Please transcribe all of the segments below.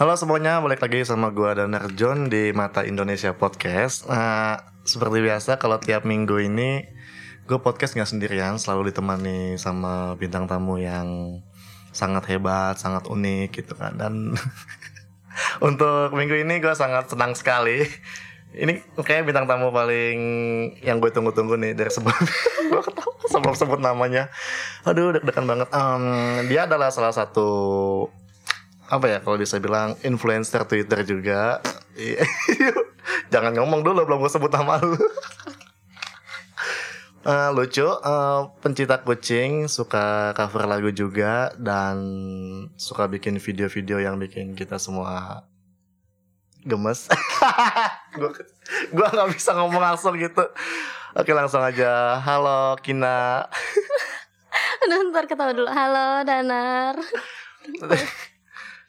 Halo semuanya, balik lagi sama gua dan John di Mata Indonesia Podcast. Nah, seperti biasa kalau tiap minggu ini gue podcast nggak sendirian, selalu ditemani sama bintang tamu yang sangat hebat, sangat unik gitu kan. Dan untuk minggu ini gue sangat senang sekali. Ini kayak bintang tamu paling yang gue tunggu-tunggu nih dari sebelum gue ketawa sebelum sebut namanya. Aduh deg-degan banget. Um, dia adalah salah satu apa ya kalau bisa bilang influencer Twitter juga. Iya. Jangan ngomong dulu belum gue sebut nama lu. Uh, lucu, uh, pencipta kucing, suka cover lagu juga dan suka bikin video-video yang bikin kita semua gemes. gua gua nggak bisa ngomong langsung gitu. Oke langsung aja. Halo Kina. Aduh, ntar ketawa dulu. Halo Danar.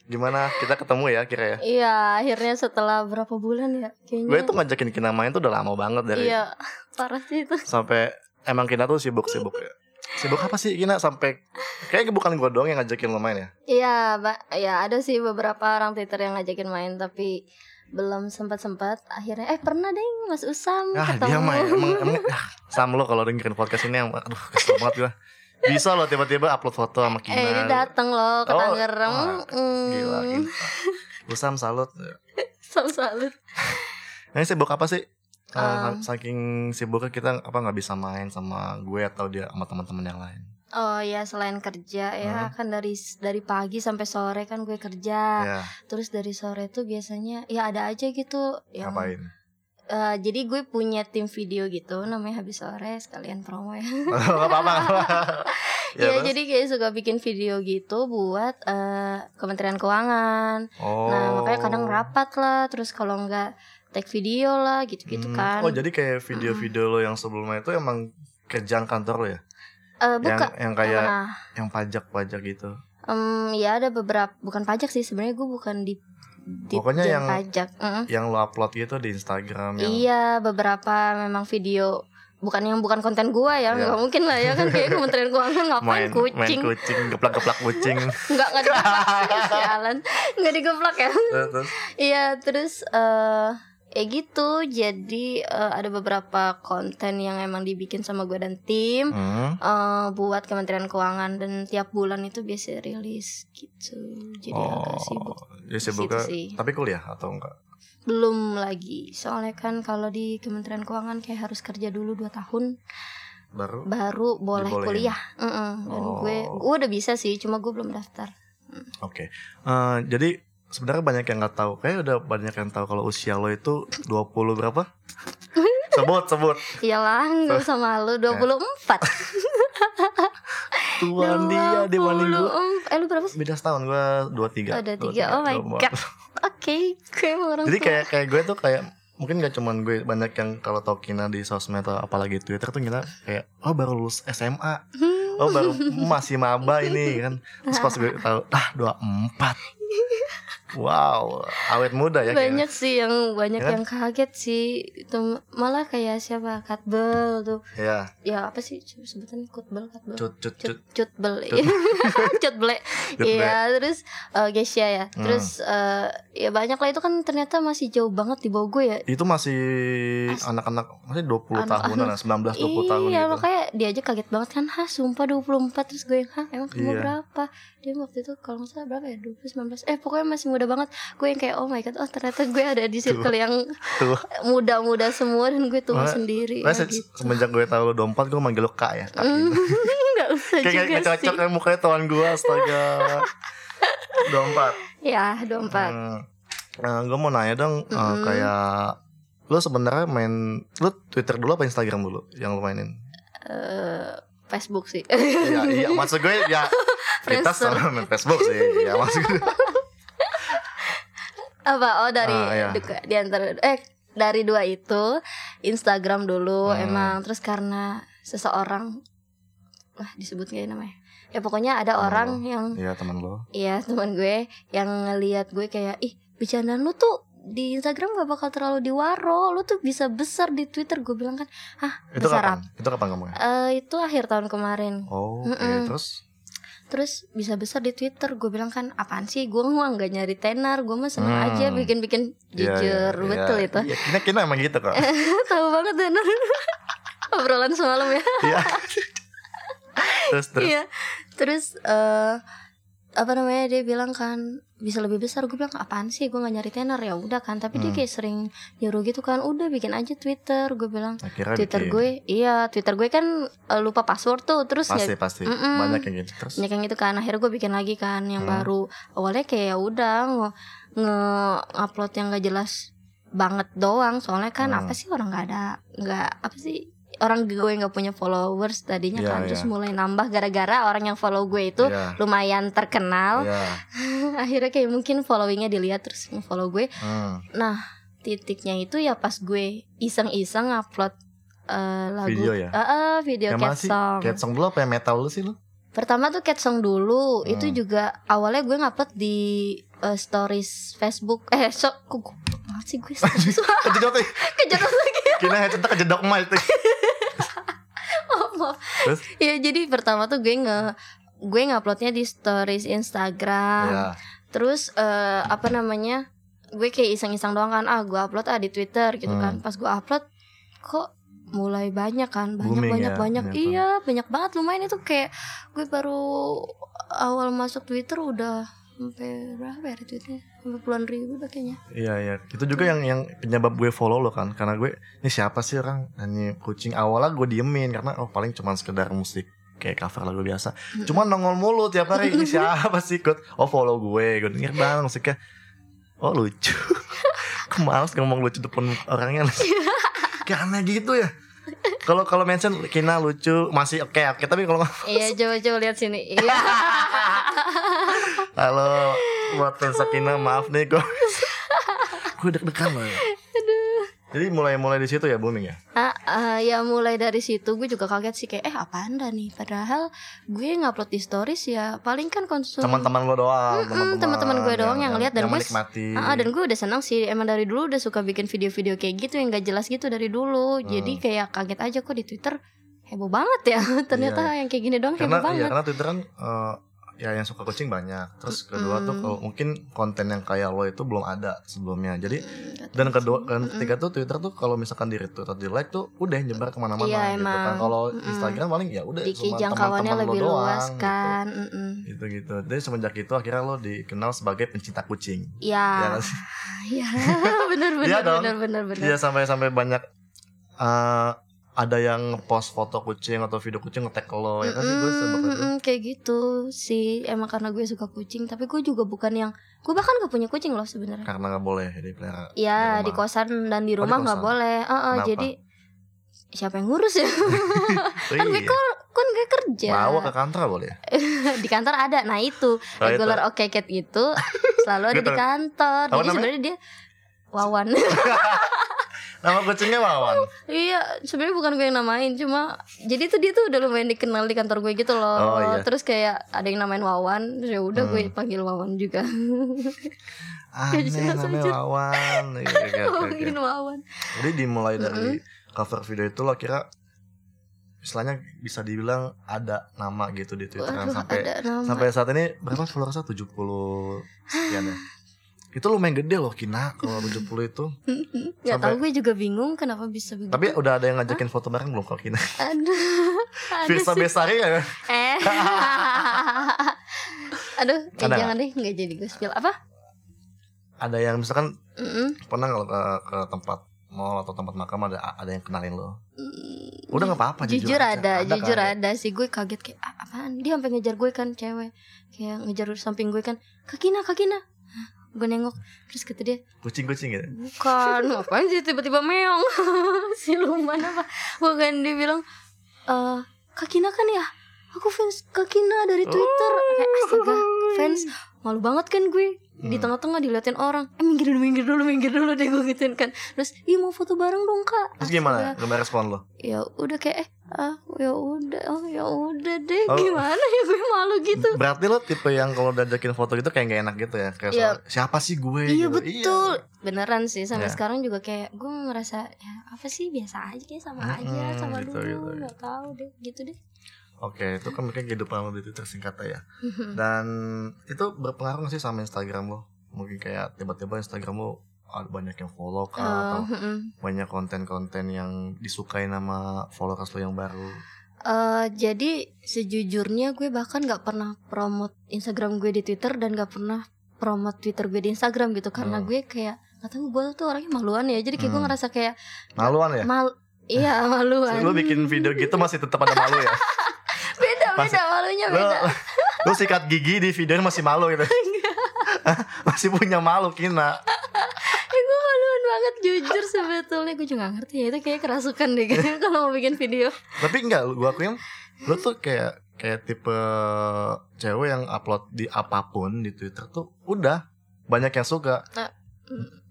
Gimana kita ketemu ya kira ya? Iya, akhirnya setelah berapa bulan ya kayaknya. Gue tuh ngajakin Kina main tuh udah lama banget dari Iya, parah sih itu. sampai emang Kina tuh sibuk-sibuk ya. Sibuk apa sih Kina sampai kayak bukan gue doang yang ngajakin lo main ya? Iya, ba- ya ada sih beberapa orang Twitter yang ngajakin main tapi belum sempat-sempat akhirnya eh pernah deh Mas Usam Ah ketemu dia main emang emang ah, Sam lo kalau dengerin podcast ini yang aduh kesel banget gue. Bisa lo tiba-tiba upload foto sama eh dia dateng loh ke Oh, Tangerang wah, Hmm, Gila, gila. Usam salut. Sam salut Ini sibuk apa sih? Eh, Um. saking sibuknya kita apa nggak bisa main sama gue atau dia sama teman-teman yang lain. Oh ya selain kerja ya Hmm. kan dari dari pagi sampai sore kan gue kerja Ya, terus dari sore tuh biasanya ya ada aja gitu yang ngapain? Eh, jadi gue punya tim video gitu namanya habis sore sekalian promo ya. Gak apa-apa. Ya, terus? jadi kayak suka bikin video gitu buat eh, Kementerian Keuangan. Oh. Nah makanya kadang rapat lah, terus kalau enggak take video lah gitu-gitu Hmm. kan. Oh jadi kayak video-video lo yang sebelumnya itu emang kerjaan kantor lo ya? Eh, Yang bukan. yang kayak Nah, yang pajak-pajak gitu. em, ya ada beberapa bukan pajak sih sebenarnya gue bukan di Pokoknya yang- pajak. Mm. Yang lo upload gitu di Instagram yang Iya, beberapa memang video bukan yang bukan konten gua ya, Iya. nggak mungkin lah ya kan kayak Kementerian Keuangan main ngapain kucing. main kucing, geplak-geplak kucing. Enggak enggak digeplak sialan. Enggak digeplak ya. Iya, terus eh ya gitu. Jadi eh, ada beberapa konten yang emang dibikin sama gue dan tim hmm. eh buat Kementerian Keuangan dan tiap bulan itu biasa rilis gitu. Jadi agak sibuk. Sibuknya, Situ sih. tapi kuliah atau enggak? Belum lagi. Soalnya kan kalau di Kementerian Keuangan kayak harus kerja dulu 2 tahun Baru baru boleh Dibolehin. kuliah. Mm-mm. Dan Oh. gue gue udah bisa sih, cuma gue belum daftar. Oke. Eh, jadi sebenarnya banyak yang nggak tahu. Kayak udah banyak yang tahu kalau usia lo itu 20 berapa? sebut, sebut. Iyalah, gak usah malu 24 Tuan dia dibanding gue. 24. Eh lu berapa sih? Beda setahun gue 23. Oh, 23. Oh my God. Oke, gue emang orang Jadi kayak kayak gue tuh kayak mungkin gak cuman gue banyak yang kalau tau Kina di sosmed atau apalagi Twitter tuh kita kayak oh baru lulus SMA. Oh baru masih maba ini kan. Terus pas gue tahu ah 24. Wow, awet muda ya kayaknya. banyak sih yang banyak Ya kan? yang kaget sih itu malah kayak siapa Katbel tuh Ya, ya apa sih sebutannya Kutbel Katbel cut cut cut. cut cutbel Cut. cutble Cut iya terus uh, Gesya ya Hmm. terus uh, ya banyak lah itu kan ternyata masih jauh banget di bawah gue ya Itu masih As- anak-anak masih 20 Anak-anak. tahunan, 19 20 tahun iya gitu. makanya dia aja kaget banget kan Hah sumpah 24 Terus gue yang Hah emang kamu Iya. berapa Dia waktu itu kalau nggak salah berapa ya 20 19 Eh pokoknya masih muda banget Gue yang kayak oh my god Oh ternyata gue ada di circle yang. Muda-muda semua Dan gue tua sendiri Nah, ya, se- gitu. semenjak gue tahu lo 24 gue manggil lo Kak ya, Kak Hmm, gitu. Gak usah Kayak juga kayak cocok kan mukanya tuan gue astaga. 24. Ya 24 Hmm. Nah, gue mau nanya dong eh, Mm-mm. kayak lo sebenarnya main lo Twitter dulu apa Instagram dulu yang lo mainin? Eh, Facebook sih Iya, iya maksud gue ya kita sama main Facebook sih. Ya maksud gue. Apa oh dari Ah, iya. di antara Eh dari dua itu Instagram dulu Hmm. emang Terus karena seseorang Wah disebut gak ya namanya Ya pokoknya ada Temen orang lo. yang Iya teman lo. Iya teman gue Yang ngeliat gue kayak Ih bercandaan lu tuh di Instagram gak bakal terlalu diwaro Lu tuh bisa besar di Twitter Gue bilang kan Hah Itu besar kapan? apa? Itu kapan kamu ya? Eh, Itu akhir tahun kemarin Oh, oke. Mm-mm. Terus terus bisa besar di Twitter gue bilang kan apaan sih gue mah nggak nyari tenar gue mah seneng Hmm. aja bikin-bikin Iya, jujur iya, betul iya. itu Iya, Kina Kina emang gitu kok. tahu banget tenar obrolan semalam ya Iya. terus terus. Iya. Terus eh apa namanya dia bilang kan bisa lebih besar gue bilang apaan sih gue gak nyari tenar ya udah kan tapi dia Hmm. kayak sering nyuruh gitu kan udah bikin aja Twitter gue bilang Akhirnya Twitter bikin. gue iya Twitter gue kan eh, lupa password tuh terus pasti ya pasti Mm-mm. banyak yang gitu terus. banyak yang gitu kan akhirnya gue bikin lagi kan yang Hmm. baru awalnya kayak ya udah nge, nge upload yang gak jelas banget doang soalnya kan Hmm. apa sih orang nggak ada nggak apa sih orang gue nggak punya followers tadinya Iya, kan iya. terus mulai nambah gara-gara orang yang follow gue itu Iya. lumayan terkenal Iya. akhirnya kayak mungkin followingnya dilihat terus follow gue Hmm. nah titiknya itu ya pas gue iseng-iseng upload eh, lagu Video ya? Eh, eh, video Yang cat song Cat song dulu apa yang metal lu sih lu? pertama tuh cat song dulu itu Hmm. juga awalnya gue ngupload di eh, stories Facebook eh so kok banget sih gue Kejedot kejar lagi Kina headset kejedok mic maaf. Terus? ya jadi pertama tuh gue nge gue nguploadnya di stories Instagram Iya. Terus eh, apa namanya? Gue kayak iseng-iseng doang kan. Ah, gue upload ah di Twitter gitu Hmm. kan. Pas gue upload kok mulai banyak kan. Banyak Booming banyak ya, banyak. ternyata. Iya, banyak banget lumayan itu kayak gue baru awal masuk Twitter udah sampai berapa ya retweetnya? Sampai puluhan ribu kayaknya. Iya iya. Itu juga yang yang penyebab gue follow lo kan. Karena gue ini siapa sih orang nyanyi kucing awalnya gue diemin karena oh paling cuma sekedar musik kayak cover lagu biasa. Cuman nongol mulu tiap hari ini siapa sih ikut oh follow gue gue denger bang musiknya oh lucu Aku males ngomong lucu depan orangnya aneh gitu ya kalau kalau mention Kina lucu masih oke oke tapi kalau iya, coba-coba lihat sini. Iya. Halo buat fans Sakina maaf nih gue gue deg-degan loh ya. Jadi mulai-mulai di situ ya booming ya. Ah, ah, ya mulai dari situ gue juga kaget sih kayak eh apaan dah nih padahal gue ngupload di stories ya paling kan konsum Teman-teman lo doang, Mm-mm, teman-teman gue doang yang lihat dan gue- menikmati. Ah, dan gue udah senang sih emang dari dulu udah suka bikin video-video kayak gitu yang gak jelas gitu dari dulu Hmm. jadi kayak kaget aja kok di Twitter heboh banget ya ternyata yang kayak gini doang karena heboh iya banget karena Twitter kan eh, ya yang suka kucing banyak. Terus kedua tuh Mm. kalau mungkin konten yang kayak lo itu belum ada sebelumnya. Jadi Mm, dan kedua dan ketiga tuh Twitter tuh kalau misalkan di retweet atau di like tuh udah nyebar ke mana-mana Iya, gitu kan. Kalau Mm-mm. Instagram paling ya udah cuma teman-teman lo lebih doang, luas gitu. kan Mm-mm. gitu gitu jadi semenjak itu akhirnya lo dikenal sebagai pencinta kucing ya ya ya bener bener Iya dong. bener bener bener Iya sampai sampai banyak eh, ada yang post foto kucing atau video kucing nge-tag lo ya kan? Sih gue mm-mm, kayak gitu sih. Emang karena gue suka kucing tapi gue juga bukan yang gue bahkan gak punya kucing loh sebenarnya. Karena nggak boleh dipelihara ya di di, kosan dan di Oh, di rumah nggak kosan. boleh. Ah, Kenapa? jadi siapa yang ngurus ya? Oh, kan gue iya. kor- kan gue kerja. Bawa ke kantor boleh ya? di kantor ada. Nah itu. Oh, regular oke cat itu selalu ada di kantor. Jadi sebenarnya dia Wawan nama kucingnya Wawan iya sebenarnya bukan gue yang namain cuma jadi tuh dia tuh udah lumayan dikenal di kantor gue gitu loh Oh, iya. terus kayak ada yang namain Wawan terus ya udah Hmm. gue panggil Wawan juga aneh namanya. Wawan Iya, oke, oke. ngomongin Wawan jadi dimulai dari cover video itu lo kira istilahnya bisa dibilang ada nama gitu di Twitter kan Waduh, sampai sampai saat ini berapa followersnya 70 sekian ya itu lumayan gede loh Kina kalau 70 itu. Nggak sampai- tahu gue juga bingung kenapa bisa begitu. Tapi udah ada yang ngajakin foto bareng belum kalau Kina? Aduh ada Firsa. Besari ya? Eh. Aduh eh, Ada jangan deh nggak jadi gue spill. Apa? Ada yang misalkan Mm-mm. pernah kalau ke, ke tempat mall atau tempat makam ada ada yang kenalin lo? Mm, udah nggak apa-apa jujur, ada, jujur kan? ada sih. Gue kaget kayak "Ah, apaan? Dia sampai ngejar gue kan cewek. Kayak ngejar samping gue kan kakina kakina Hah, gue nengok terus kata dia kucing-kucing gitu? Bukan ngapain sih tiba-tiba meong? Siluman apa? Bukan dia bilang eh kakina kan ya? Aku fans kakina dari twitter. Kayak astaga fans malu banget kan gue? Di Hmm. tengah-tengah diliatin orang eh minggir dulu minggir dulu minggir dulu deh gue gituin kan. Terus iya mau foto bareng dong kak. Terus gimana? Astaga. gimana respon lo? Ya udah kayak eh ah ya udah oh ya udah deh. Oh. gimana ya? Gue malu gitu. Berarti lo tipe yang kalau diajakin foto gitu kayak gak enak gitu ya? Kayak Iya. soal, siapa sih gue? Iya gitu. betul. Beneran sih. Sampai Ya. sekarang juga kayak gue ngerasa ya apa sih? Biasa aja kayak sama aja Mm-mm, sama gitu, dulu. gitu, nggak tahu deh. Gitu deh. Oke, itu kan mungkin kehidupan lo di Twitter singkat ya. Dan itu berpengaruh gak sih sama Instagram lo? Mungkin kayak tiba-tiba Instagram lo banyak yang follow kah atau Eh, mm-mm. banyak konten-konten yang disukai nama followers lo yang baru. Eh, jadi sejujurnya gue bahkan nggak pernah promote Instagram gue di Twitter dan nggak pernah promote Twitter gue di Instagram gitu karena Hmm. gue kayak nggak tahu gue tuh orangnya maluan ya jadi kayak gue Hmm. ngerasa kayak Maluan ya? mal iya maluan Lu bikin video gitu masih tetap ada malu ya? beda Masih- beda malunya Lu, beda lu sikat gigi di videonya masih malu gitu. masih punya malu kina. Gue banget jujur sebetulnya gue juga gak ngerti ya itu kayak kerasukan deh kayaknya kalau mau bikin video Tapi enggak, lu- gua akuin lu tuh kayak kayak tipe cewek yang upload di apa pun di Twitter tuh udah banyak yang suka. Nah,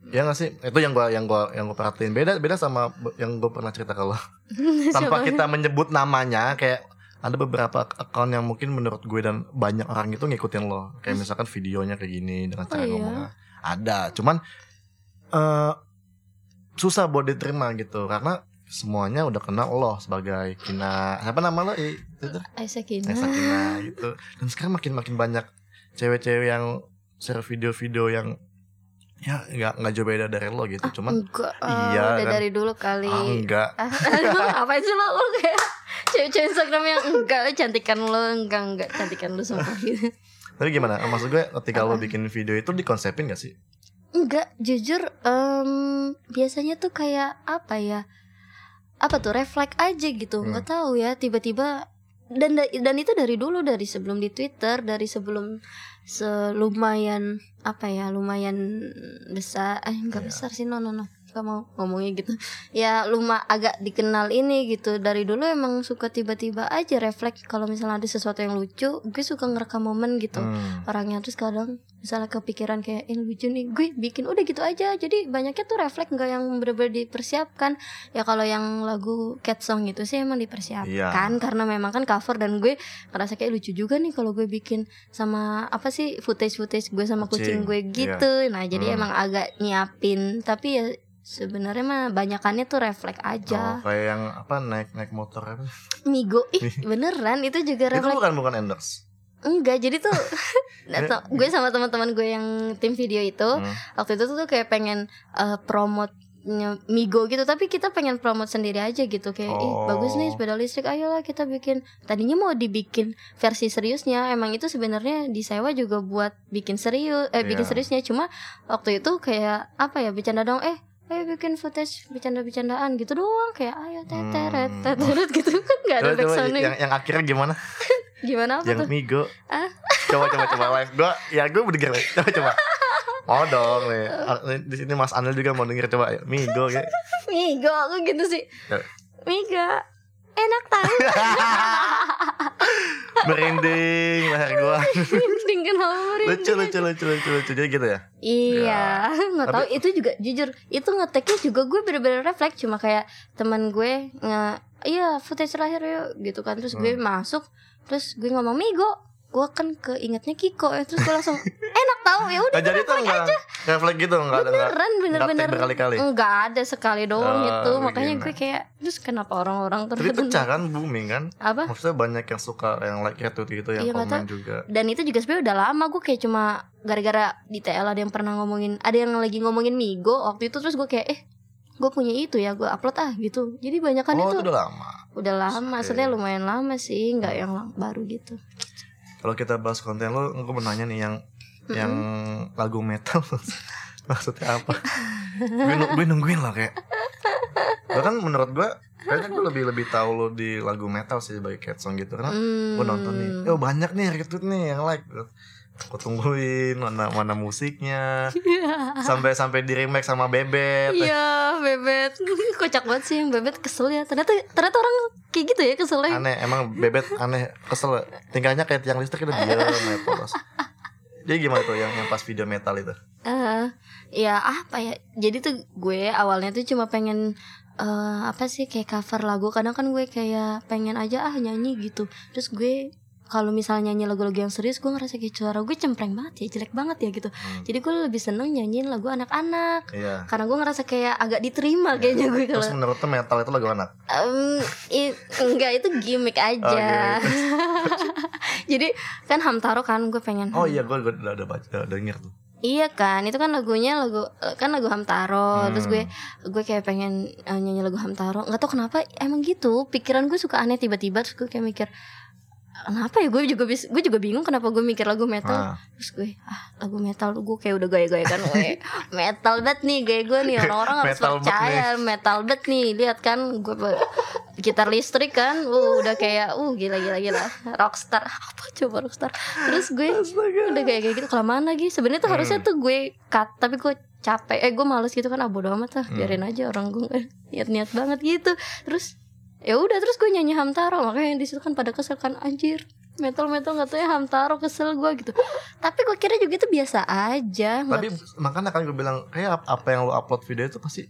Ya gak sih? Itu yang gua yang gua yang gua perhatiin. Beda beda sama yang gua pernah cerita kalau tanpa kita menyebut namanya kayak ada beberapa account yang mungkin menurut gue dan banyak orang itu ngikutin lo. Kayak misalkan videonya kayak gini dengan cara Oh, iya? ngomongnya. Ada, cuman eh susah buat diterima gitu karena semuanya udah kenal lo sebagai Kina. Siapa nama lo? Twitter Aisyah Kina. Nesa Kina gitu. Dan sekarang makin makin banyak cewek-cewek yang share video-video yang ya nggak nggak jauh beda dari lo gitu. Cuman enggak. Iya, ah, udah kan? dari dulu kali. Ah, enggak. Ah, apa sih lo, lo kayak cewek-cewek Instagram yang enggak cantikan lo enggak enggak cantikan lo sumpah gitu. tapi gimana? Maksud gue ketika lo Apa? bikin video itu dikonsepin gak sih Enggak, jujur em, biasanya tuh kayak apa ya? Apa tuh refleks aja gitu. Hmm. Nggak tahu ya, tiba-tiba dan da- dan itu dari dulu dari sebelum di Twitter, dari sebelum selumayan apa ya, lumayan besar. Eh, enggak Iya. besar sih, no no no. Gak mau ngomongnya gitu. Ya luma agak dikenal ini gitu. Dari dulu emang suka tiba-tiba aja refleks. Kalau misalnya ada sesuatu yang lucu Gue suka ngerekam momen gitu. Hmm. orangnya terus kadang misalnya kepikiran kayak ini lucu nih. Gue bikin udah gitu aja. Jadi banyaknya tuh refleks nggak yang bener-bener dipersiapkan. Ya kalau yang lagu cat song itu sih emang dipersiapkan. Iya. karena memang kan cover dan gue ngerasa kayak lucu juga nih kalau gue bikin sama apa sih footage footage gue sama Kucing, kucing, gue gitu. Nah jadi Hmm. emang agak nyiapin. Tapi ya sebenarnya mah banyakannya tuh refleks Oh, aja kayak yang apa naik naik motor apa? Migo. Ih beneran itu juga itu refleks. bukan bukan endorse? Enggak jadi tuh tau, gue sama teman-teman gue yang tim video itu Hmm. waktu itu tuh kayak pengen eh, promote Migo gitu tapi kita pengen promote sendiri aja gitu kayak ih Oh. bagus nih sepeda listrik ayolah kita bikin. Tadinya mau dibikin versi seriusnya emang itu sebenarnya disewa juga buat bikin serius eh bikin Iya. seriusnya cuma waktu itu kayak apa ya bercanda dong eh ayo bikin footage bercanda-bercandaan gitu doang kayak ayo teteret Hmm. teteret gitu kan nggak ada backsoundnya. yang yang akhirnya gimana? Gimana apa yang tuh? Migo. Ah. coba coba coba live. Gua ya gue mendengar coba coba. Mau dong nih di sini Mas Anil juga mau denger. Coba ya Migo kayak. Migo aku gitu sih. Ya. Migo enak tahu. Merinding leher gua. Mending kenapa merinding lucu lucu lucu lucu lucu. Jadi gitu ya? Iya, nggak tahu. Tapi- itu juga jujur itu ngeteknya juga gue bener-bener refleks. Cuma kayak teman gue nge iya footage terakhir yuk gitu kan. Terus gue Hmm. masuk terus gue ngomong Migo gue kan keingetnya Kiko ya terus gue langsung enak tahu ya udah nah, jadi tuh enggak refleks gitu enggak beneran bener-bener take berkali-kali? enggak ada sekali doang Oh, gitu. makanya begini. gue kayak terus kenapa orang-orang terus pecah kan booming kan? Apa? Maksudnya banyak yang suka yang like retweet gitu yang Iya, komen juga. Dan itu juga sebenarnya udah lama gue kayak cuma gara-gara di TL ada yang pernah ngomongin ada yang lagi ngomongin Migo waktu itu terus gue kayak eh gue punya itu ya gue upload ah gitu. Jadi banyak kan oh itu itu udah lama. udah lama maksudnya lumayan lama sih nggak yang baru gitu kalau kita bahas konten lo gue mau nanya nih yang yang lagu metal. Maksudnya apa? Gue, gue nungguin lah kayak. Bahkan menurut gue kayaknya gue lebih lebih tahu lo di lagu metal sih sebagai cat song gitu. Karena Hmm. gue nonton nih oh banyak nih retweet nih yang like gue tungguin mana mana musiknya. Sampai sampai di remake sama bebet. Iya bebet. Kocak banget sih yang bebet kesel ya. Ternyata ternyata orang kayak gitu ya keselnya. Aneh emang bebet aneh kesel. Tingkahnya kayak tiang listrik udah diem aja polos. Jadi gimana tuh yang yang pas video metal itu? Eh, ya apa ya? Jadi tuh gue awalnya tuh cuma pengen eh apa sih kayak cover lagu. Kadang kan gue kayak pengen aja ah nyanyi gitu. Terus gue kalau misalnya nyanyi lagu-lagu yang serius gue ngerasa kayak suara gue cempreng banget ya jelek banget ya gitu Hmm. jadi gue lebih seneng nyanyiin lagu anak-anak Iya. karena gue ngerasa kayak agak diterima kayaknya gue kalau Terus menurut lo metal itu lagu anak? Em, i- enggak itu gimmick aja Oh, jadi kan Hamtaro kan gue pengen Oh iya, gue udah udah baca, udah denger tuh. Iya kan, itu kan lagunya lagu kan lagu Hamtaro. Hmm. Terus gue gue kayak pengen eh, nyanyi lagu Hamtaro. nggak tau kenapa emang gitu. Pikiran gue suka aneh tiba-tiba terus gue kayak mikir kenapa ya? Gue juga bis, gue juga bingung kenapa gue mikir lagu metal. Nah, Terus gue ah lagu metal gue kayak udah gaya-gaya kan gue metal banget nih gaya gue nih. Orang-orang harus percaya metal banget nih. Lihat kan gue gitar listrik kan uh, udah kayak uh gila gila gila rockstar apa coba rockstar? Terus gue udah kayak kayak gitu kelamaan lagi. Sebenarnya tuh harusnya tuh gue cut tapi gue capek. Eh gue males gitu kan ah bodo amat lah biarin aja orang gue niat-niat banget gitu. Terus ya udah terus gue nyanyi Hamtaro makanya yang di situ kan pada kesel kan anjir metal metal nggak tahu ya Hamtaro kesel gue gitu tapi gue kira juga itu biasa aja tapi makanya kan gue bilang kayak ap- apa yang lo upload video itu pasti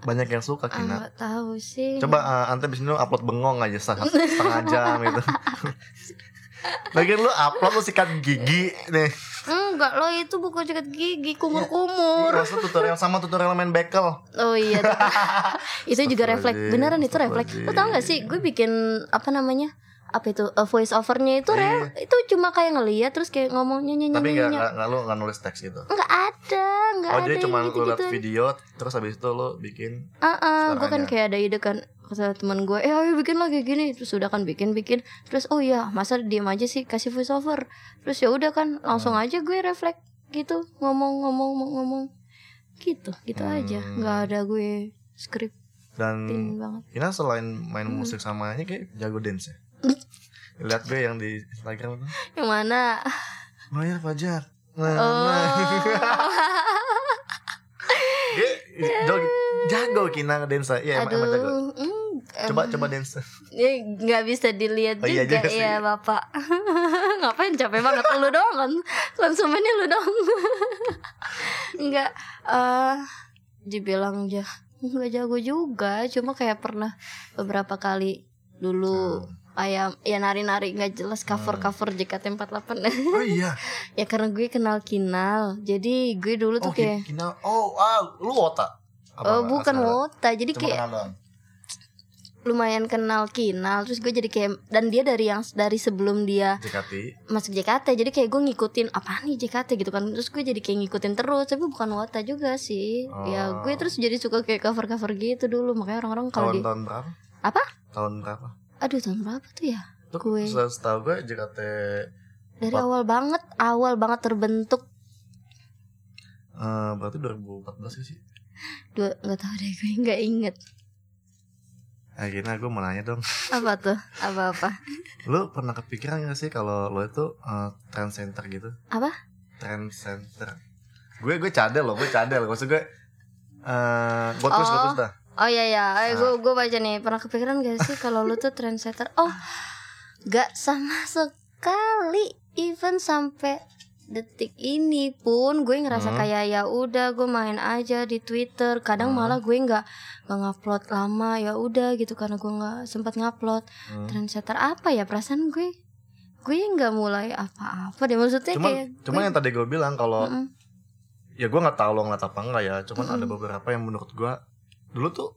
banyak yang suka ah, Kina. nggak tahu sih Coba uh, ante abis ini lo upload bengong aja setengah, setengah jam gitu. Lagian lu upload lu sikat gigi nih. enggak lo itu buku sikat gigi kumur Ini kumur Masa tutorial sama tutorial main bekel. oh iya itu juga refleks beneran itu refleks lo tau gak sih gue bikin apa namanya apa itu uh, voice overnya itu re- itu cuma kayak ngeliat terus kayak ngomong nyanyi Iya. Tapi nggak nggak lu nggak nulis teks gitu. nggak ada nggak Oh ada jadi cuma yang lu liat video terus habis itu lu bikin. ah ah, gue kan kayak ada ide kan kata teman gue eh ayo bikin lagi gini terus udah kan bikin bikin terus oh iya masa diem aja sih kasih voice over terus ya udah kan langsung Hmm. aja gue refleks gitu ngomong ngomong ngomong, ngomong gitu gitu aja Hmm. nggak ada gue scriptin Dan banget Ina selain main Hmm. musik sama ini kayak jago dance ya. Lihat gue yang di Instagram itu. yang mana Bayar Fajar. Nah, oh nah. Dia jago, Kina dance. Iya emang, emang jago. mm, Coba coba dance. ya nggak bisa dilihat Oh, iya juga sih. ya bapak ngapain capek banget lu doang kan konsumennya lu doang nggak eh dibilang jah nggak jago juga cuma kayak pernah beberapa kali dulu kayak ya nari-nari nggak jelas cover cover JKT48 Oh iya. ya karena gue kenal kinal jadi gue dulu Oh tuh kayak Kina. Oh, ah, lu wota. oh bukan asal? wota jadi Cuma kayak lumayan kenal kinal terus gue jadi kayak dan dia dari yang dari sebelum dia JKT. masuk JKT jadi kayak gue ngikutin apa nih JKT gitu kan terus gue jadi kayak ngikutin terus tapi bukan wota juga sih ya Oh. gue terus jadi suka kayak cover cover gitu dulu makanya orang-orang kalau di Tahun-tahun berapa? Apa? Tahun berapa? Aduh tahun berapa tuh ya Tuh, Gue. se- setahu gue JKT dari awal banget awal banget terbentuk eh berarti 2014 gak sih? dua nggak tahu deh gue nggak inget Akhirnya gue mau nanya dong apa tuh apa apa Lu pernah kepikiran gak sih kalau lo itu eh, trend center gitu? Apa? Trend center Gue gue cadel loh, gue cadel Maksud gue eh Gue terus, gue Oh. terus dah oh iya ya eh, Ah. gue gue baca nih pernah kepikiran gak sih kalau lu tuh trendsetter oh gak sama sekali even sampai detik ini pun gue ngerasa Hmm. kayak ya udah gue main aja di Twitter kadang Hmm. malah gue nggak nggak ngupload lama ya udah gitu karena gue nggak sempat ngupload Hmm. trendsetter apa ya perasaan gue gue nggak mulai apa-apa deh maksudnya Cuman, kayak cuman yang tadi gue bilang kalau Mm-mm. Ya gue gak tahu lo ngeliat apa enggak ya Cuman Mm-mm. ada beberapa yang menurut gue Dulu tuh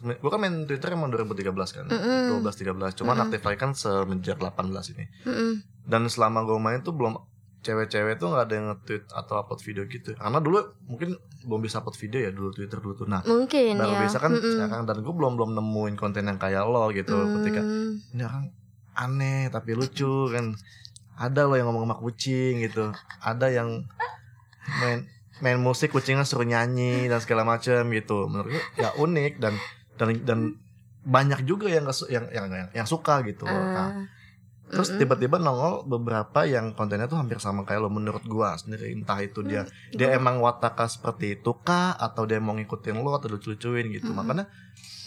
Gue kan main Twitter emang 2013 kan Mm-mm. 12-13 Cuman Mm-mm. aktif lagi kan semenjak 18 ini Mm-mm. Dan selama gue main tuh belum Cewek-cewek tuh gak ada yang nge-tweet atau upload video gitu Karena dulu mungkin belum bisa upload video ya dulu Twitter dulu tuh Nah mungkin baru ya bisa kan Mm-mm. sekarang Dan gue belum belum nemuin konten yang kayak lo gitu Ketika Mm. ini orang aneh tapi lucu kan ada lo yang ngomong sama kucing gitu ada yang main main musik kucingnya suruh nyanyi dan segala macam gitu menurut gue ya unik dan dan dan banyak juga yang yang yang yang, yang suka gitu Nah, Ah. terus Mm-mm. tiba-tiba nongol beberapa yang kontennya tuh hampir sama kayak lo menurut gua sendiri entah itu dia dia emang wataka seperti itu kah atau dia mau ngikutin lo atau lucu-lucuin gitu Mm-mm. makanya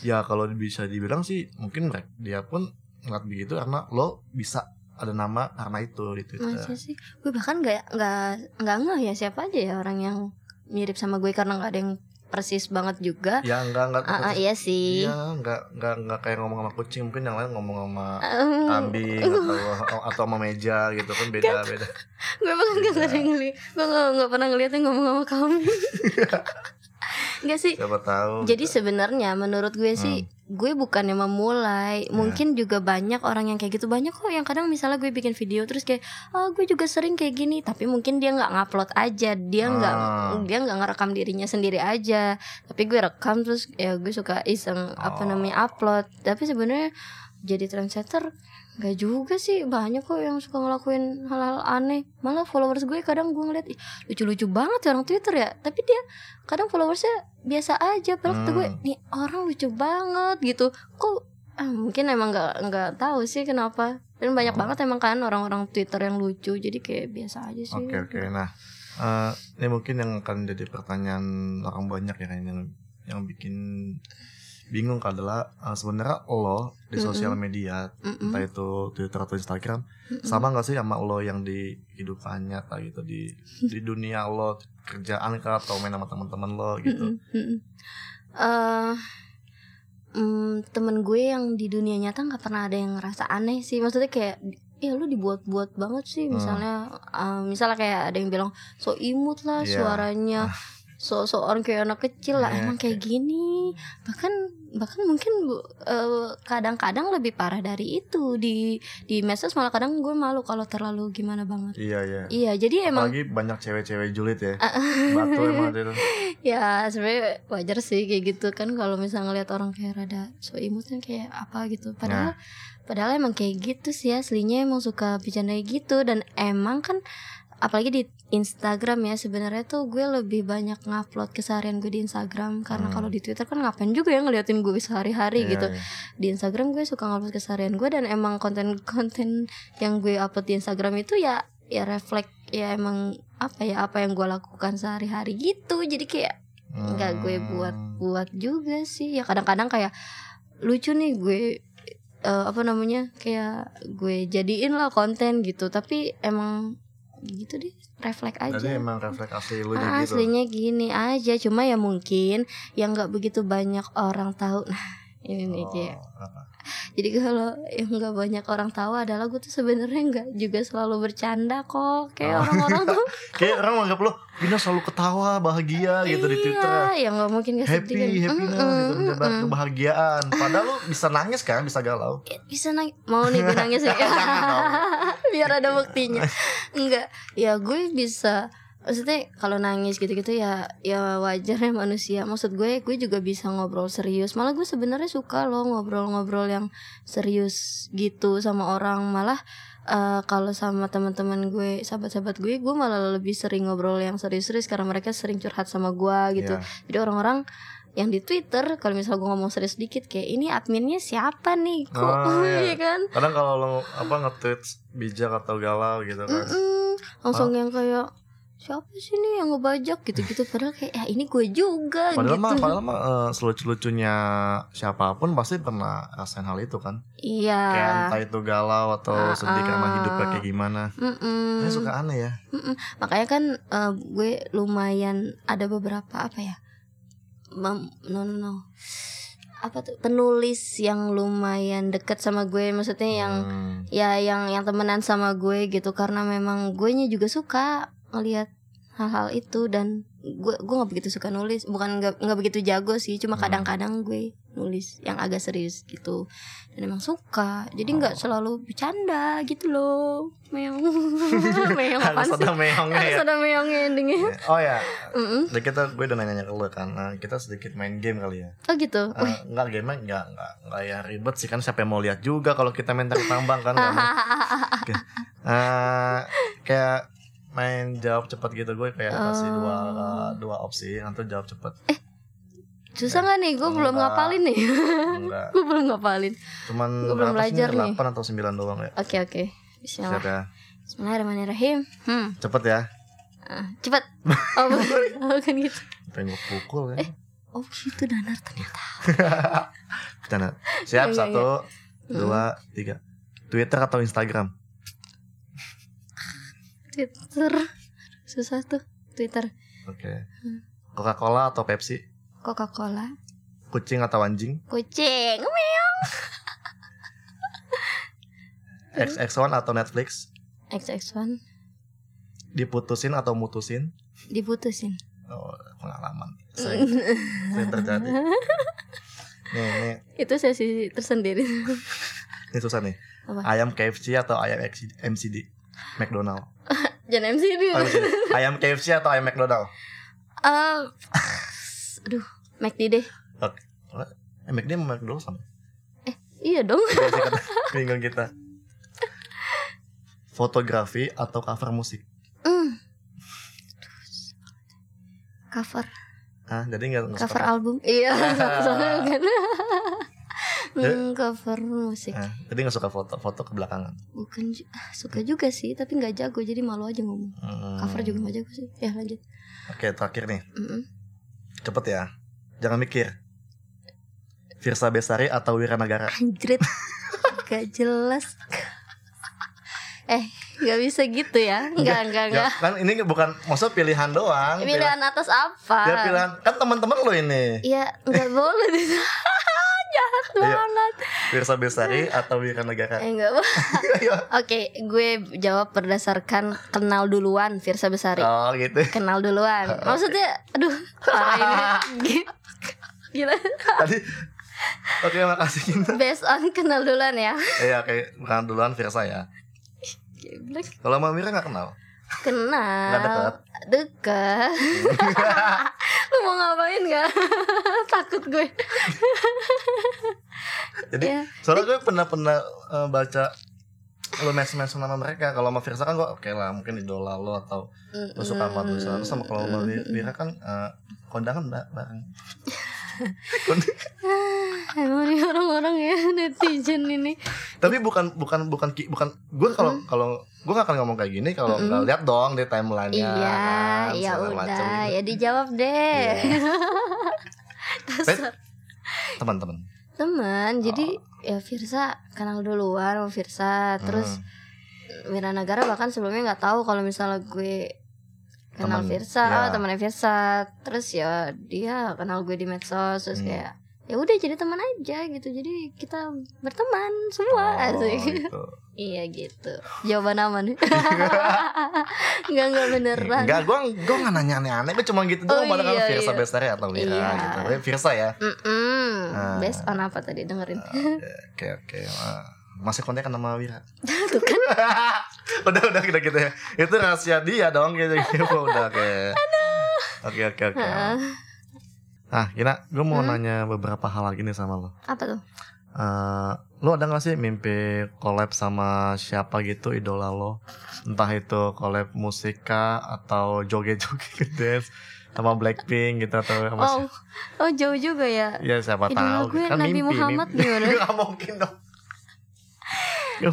ya kalau bisa dibilang sih mungkin mereka dia pun ngeliat begitu karena lo bisa ada nama karena itu di Twitter. Masa sih? Gue bahkan nggak nggak nggak ngeh ya siapa aja ya orang yang mirip sama gue karena nggak ada yang persis banget juga. Ya enggak enggak. Ah, ah, iya sih. Iya, enggak enggak enggak kayak ngomong sama kucing, mungkin yang lain ngomong sama kambing atau atau sama meja gitu kan beda beda. gue emang gak ada yang ngeliat gue gak, gak pernah ngeliatnya ngomong sama kambing Enggak sih Siapa tahu. Jadi gitu. sebenarnya menurut gue sih gue bukannya memulai, Ya. mungkin juga banyak orang yang kayak gitu banyak kok yang kadang misalnya gue bikin video terus kayak ah gue juga sering kayak gini, tapi mungkin dia nggak ngupload aja, dia nggak Ah. dia nggak ngerekam dirinya sendiri aja, tapi gue rekam terus ya gue suka iseng apa Oh. namanya upload, tapi sebenarnya jadi trendsetter Gak juga sih banyak kok yang suka ngelakuin hal-hal aneh Malah followers gue kadang gue ngeliat "Ih, Lucu-lucu banget ya orang Twitter ya Tapi dia kadang followersnya biasa aja Padahal kata gue Hmm. nih orang lucu banget gitu Kok ah, mungkin emang nggak nggak tahu sih kenapa Dan banyak Oh. banget emang kan orang-orang Twitter yang lucu Jadi kayak biasa aja sih Oke oke. Nah, eh, ini mungkin yang akan jadi pertanyaan orang banyak ya kayaknya yang yang bikin bingung adalah eh, sebenarnya lo di sosial media Mm-mm. entah itu Twitter atau Instagram sama nggak sih sama lo yang di kehidupan nyata gitu di di dunia lo kerjaan kah atau main sama teman-teman lo gitu. Eh, mm, temen gue yang di dunia nyata nggak pernah ada yang ngerasa aneh sih maksudnya kayak ya lu dibuat-buat banget sih Hmm. misalnya eh, misalnya kayak ada yang bilang so imut lah Iya. suaranya so so orang kayak anak kecil lah Iya, emang kayak gini. Bahkan bahkan mungkin eh, kadang-kadang lebih parah dari itu. Di di medsos malah kadang gue malu kalau terlalu gimana banget. Iya iya. iya jadi emang Apalagi banyak cewek-cewek julid ya. Batu emang tuh. ya sebenarnya wajar sih kayak gitu kan kalau misalnya ngeliat orang kayak rada so imut kan kayak apa gitu. Padahal padahal emang kayak gitu sih aslinya emang suka bercanda gitu. Dan emang kan apalagi di Instagram ya sebenarnya tuh gue lebih banyak ngupload keseharian gue di Instagram karena Hmm. kalau di Twitter kan ngapain juga ya ngeliatin gue sehari-hari Iya, gitu iya. di Instagram gue suka ngupload keseharian gue dan emang konten-konten yang gue upload di Instagram itu ya ya reflect ya emang apa ya apa yang gue lakukan sehari-hari gitu jadi kayak nggak gue buat Hmm. buat juga sih ya kadang-kadang kayak lucu nih gue eh, apa namanya kayak gue jadiin lah konten gitu tapi emang gitu deh refleks aja Jadi emang refleks asli lu Ah, gitu. aslinya gini aja cuma ya mungkin yang nggak begitu banyak orang tahu nah ini nih Oh, kayak apa? Jadi kalau yang nggak banyak orang tahu adalah gue tuh sebenarnya nggak juga selalu bercanda kok kayak Oh. orang-orang tuh Kayak orang menganggap lo Bina selalu ketawa bahagia gitu di Twitter. iya ya nggak mungkin gak Happy, sedih kan happy Mm-mm, gitu menyebar mm-mm. kebahagiaan. Padahal lo bisa nangis kan, bisa galau. Bisa nangis mau nih gue nangis ya biar ada buktinya enggak ya gue bisa maksudnya kalau nangis gitu-gitu ya ya wajar ya manusia maksud gue gue juga bisa ngobrol serius malah gue sebenarnya suka loh ngobrol-ngobrol yang serius gitu sama orang malah eh, kalau sama teman-teman gue sahabat-sahabat gue gue malah lebih sering ngobrol yang serius-serius karena mereka sering curhat sama gue gitu Iya. jadi orang-orang yang di Twitter kalau misal gue ngomong serius dikit kayak ini adminnya siapa nih kok Oh, iya. Iya kan Kadang kalau lo apa nge-tweet bijak atau galau gitu kan. Mm-mm. langsung yang kayak siapa sih nih yang ngebajak gitu-gitu padahal kayak ya ini gue juga Padahal gitu mah padahal mah eh, selucu-lucunya siapa pun pasti pernah rasain hal itu kan. iya Kayak entah itu galau atau Ah, sedih karena ah. hidupnya kayak gimana. Mm-mm. Ini suka aneh ya. Mm-mm. makanya kan eh, gue lumayan ada beberapa apa ya Mem- no no no apa tuh penulis yang lumayan deket sama gue maksudnya yang Hmm. ya yang yang temenan sama gue gitu karena memang gue nya juga suka ngelihat hal-hal itu dan gue gue nggak begitu suka nulis bukan nggak nggak begitu jago sih cuma Hmm. kadang-kadang gue nulis yang agak serius gitu dan emang suka jadi nggak Oh. selalu bercanda gitu loh meong meong apa Harus sih ada meongnya ya. harus ada meongnya endingnya Oh ya, Mm-mm. Jadi kita gue udah nanya ke lo kan, nah, kita sedikit main game kali ya. oh gitu Uh, enggak game enggak enggak enggak ya ribet sih kan siapa yang mau lihat juga kalau kita main tarik tambang kan. nggak. Uh, kayak main jawab cepat gitu gue kayak kasih dua Oh. dua opsi nanti jawab cepat. susah nggak nih gue belum ngapalin nih gue belum ngapalin Cuman Gue belum belajar nih. 8 atau 9 doang ya. oke oke Bismillah Siap ya. Bismillahirrahmanirrahim hmm Cepet ya. Ah, cepat oh bukan oh, kan gitu Pengen gue pukul ya. oh gitu danar ternyata Bercanda. Siap Iya, iya, satu, dua, tiga. Twitter atau Instagram? Twitter susah tuh Twitter Oke. Hmm. Coca-Cola atau Pepsi? Coca-Cola. Kucing atau anjing? Kucing. Meong. XX1 atau Netflix? XX1 Diputusin atau mutusin? diputusin. Oh, pengalaman. Sering, sering terjadi. Nih, nih, Itu sesi tersendiri. ini susah nih. Apa? Ayam KFC atau ayam MCD? McDonald. Jangan MC dia. Oh, MCD. ayam KFC atau ayam McDonald? Eh, aduh, McD deh. Oke. Eh, McD sama McDonald sama. Iya dong. Iya bingung kita. Fotografi atau cover musik? Hmm. Cover, Ah, jadi nggak cover suka- album. Iya, soalnya kan. Hmm, cover musik. Ah, jadi nggak suka foto, foto ke belakangan. Bukan ah, suka juga sih, tapi nggak jago jadi malu aja ngomong. Hmm. Cover juga nggak jago sih. Ya lanjut. Oke, terakhir nih, Mm-mm. cepet ya. Jangan mikir. Virsa Besari atau Wiranagara? Anjrit, gak jelas. eh, nggak bisa gitu ya? Nggak, nggak, nggak. kan ini bukan maksud pilihan doang. Pilihan atas apa? Ya pilihan kan teman-teman lo ini. Iya, nggak boleh. Jahat banget. Virsa Besari atau Wiranagara? Eh, nggak boleh. Ayo. Oke, gue jawab berdasarkan kenal duluan Virsa Besari. Oh gitu. Kenal duluan. Maksudnya, aduh, parah ini. Gila. Tadi Oke, makasih. Based on kenal duluan ya. Iya, oke, bukan duluan Virsa ya. Kalau Mbak Mira nggak kenal. Kenal. Nggak deket. Deket. Lu mau ngapain gak? Takut gue. Jadi Iya. soalnya gue pernah pernah eh, baca lo mention mention nama mereka. Kalau sama Virsa kan gue oke lah mungkin idola lo atau lo suka sama sama kalau sama Mira kan eh, kondangan mbak bareng. Kond- Emang nih orang-orang ya netizen ini. tapi bukan bukan bukan bukan gue kalau kalau gue gak akan ngomong kayak gini kalau nggak lihat dong di timeline nya Iya, kan, ya udah, macem. ya dijawab deh. Bet- teman-teman Teman, jadi ya Virsa kenal duluan sama Virsa, terus Hmm. Wiranagara bahkan sebelumnya nggak tahu kalau misalnya gue kenal Temen, Virsa, ya. oh, temannya Virsa, terus ya dia kenal gue di medsos, terus Hmm. kayak ya udah jadi teman aja gitu, jadi kita berteman semua, Oh, asik. gitu. Iya gitu. Jawaban aman. Enggak enggak beneran. Enggak, gue gue nggak nanya aneh-aneh, gue cuma gitu doang. Oh, Padahal iya, kan Virsa iya. Bestari atau Wira Iya. gitu. Tapi Virsa ya. Ah. Based on apa tadi dengerin? Oke oke. Wah, Masih kontak sama Wira. Tuh kan. udah udah kita gitu ya. Itu rahasia dia dong gitu. udah oke. Oke oke oke. Ah, Gina, gue mau Hmm? nanya beberapa hal lagi nih sama lo. Apa tuh? Lo ada gak sih mimpi collab sama siapa gitu idola lo? Entah itu collab musika atau joget-joget dance sama Blackpink gitu atau sama Oh, oh jauh juga ya. Ya siapa Idola tahu gue kan Nabi mimpi, Muhammad mimpi. gimana? Gak mungkin dong.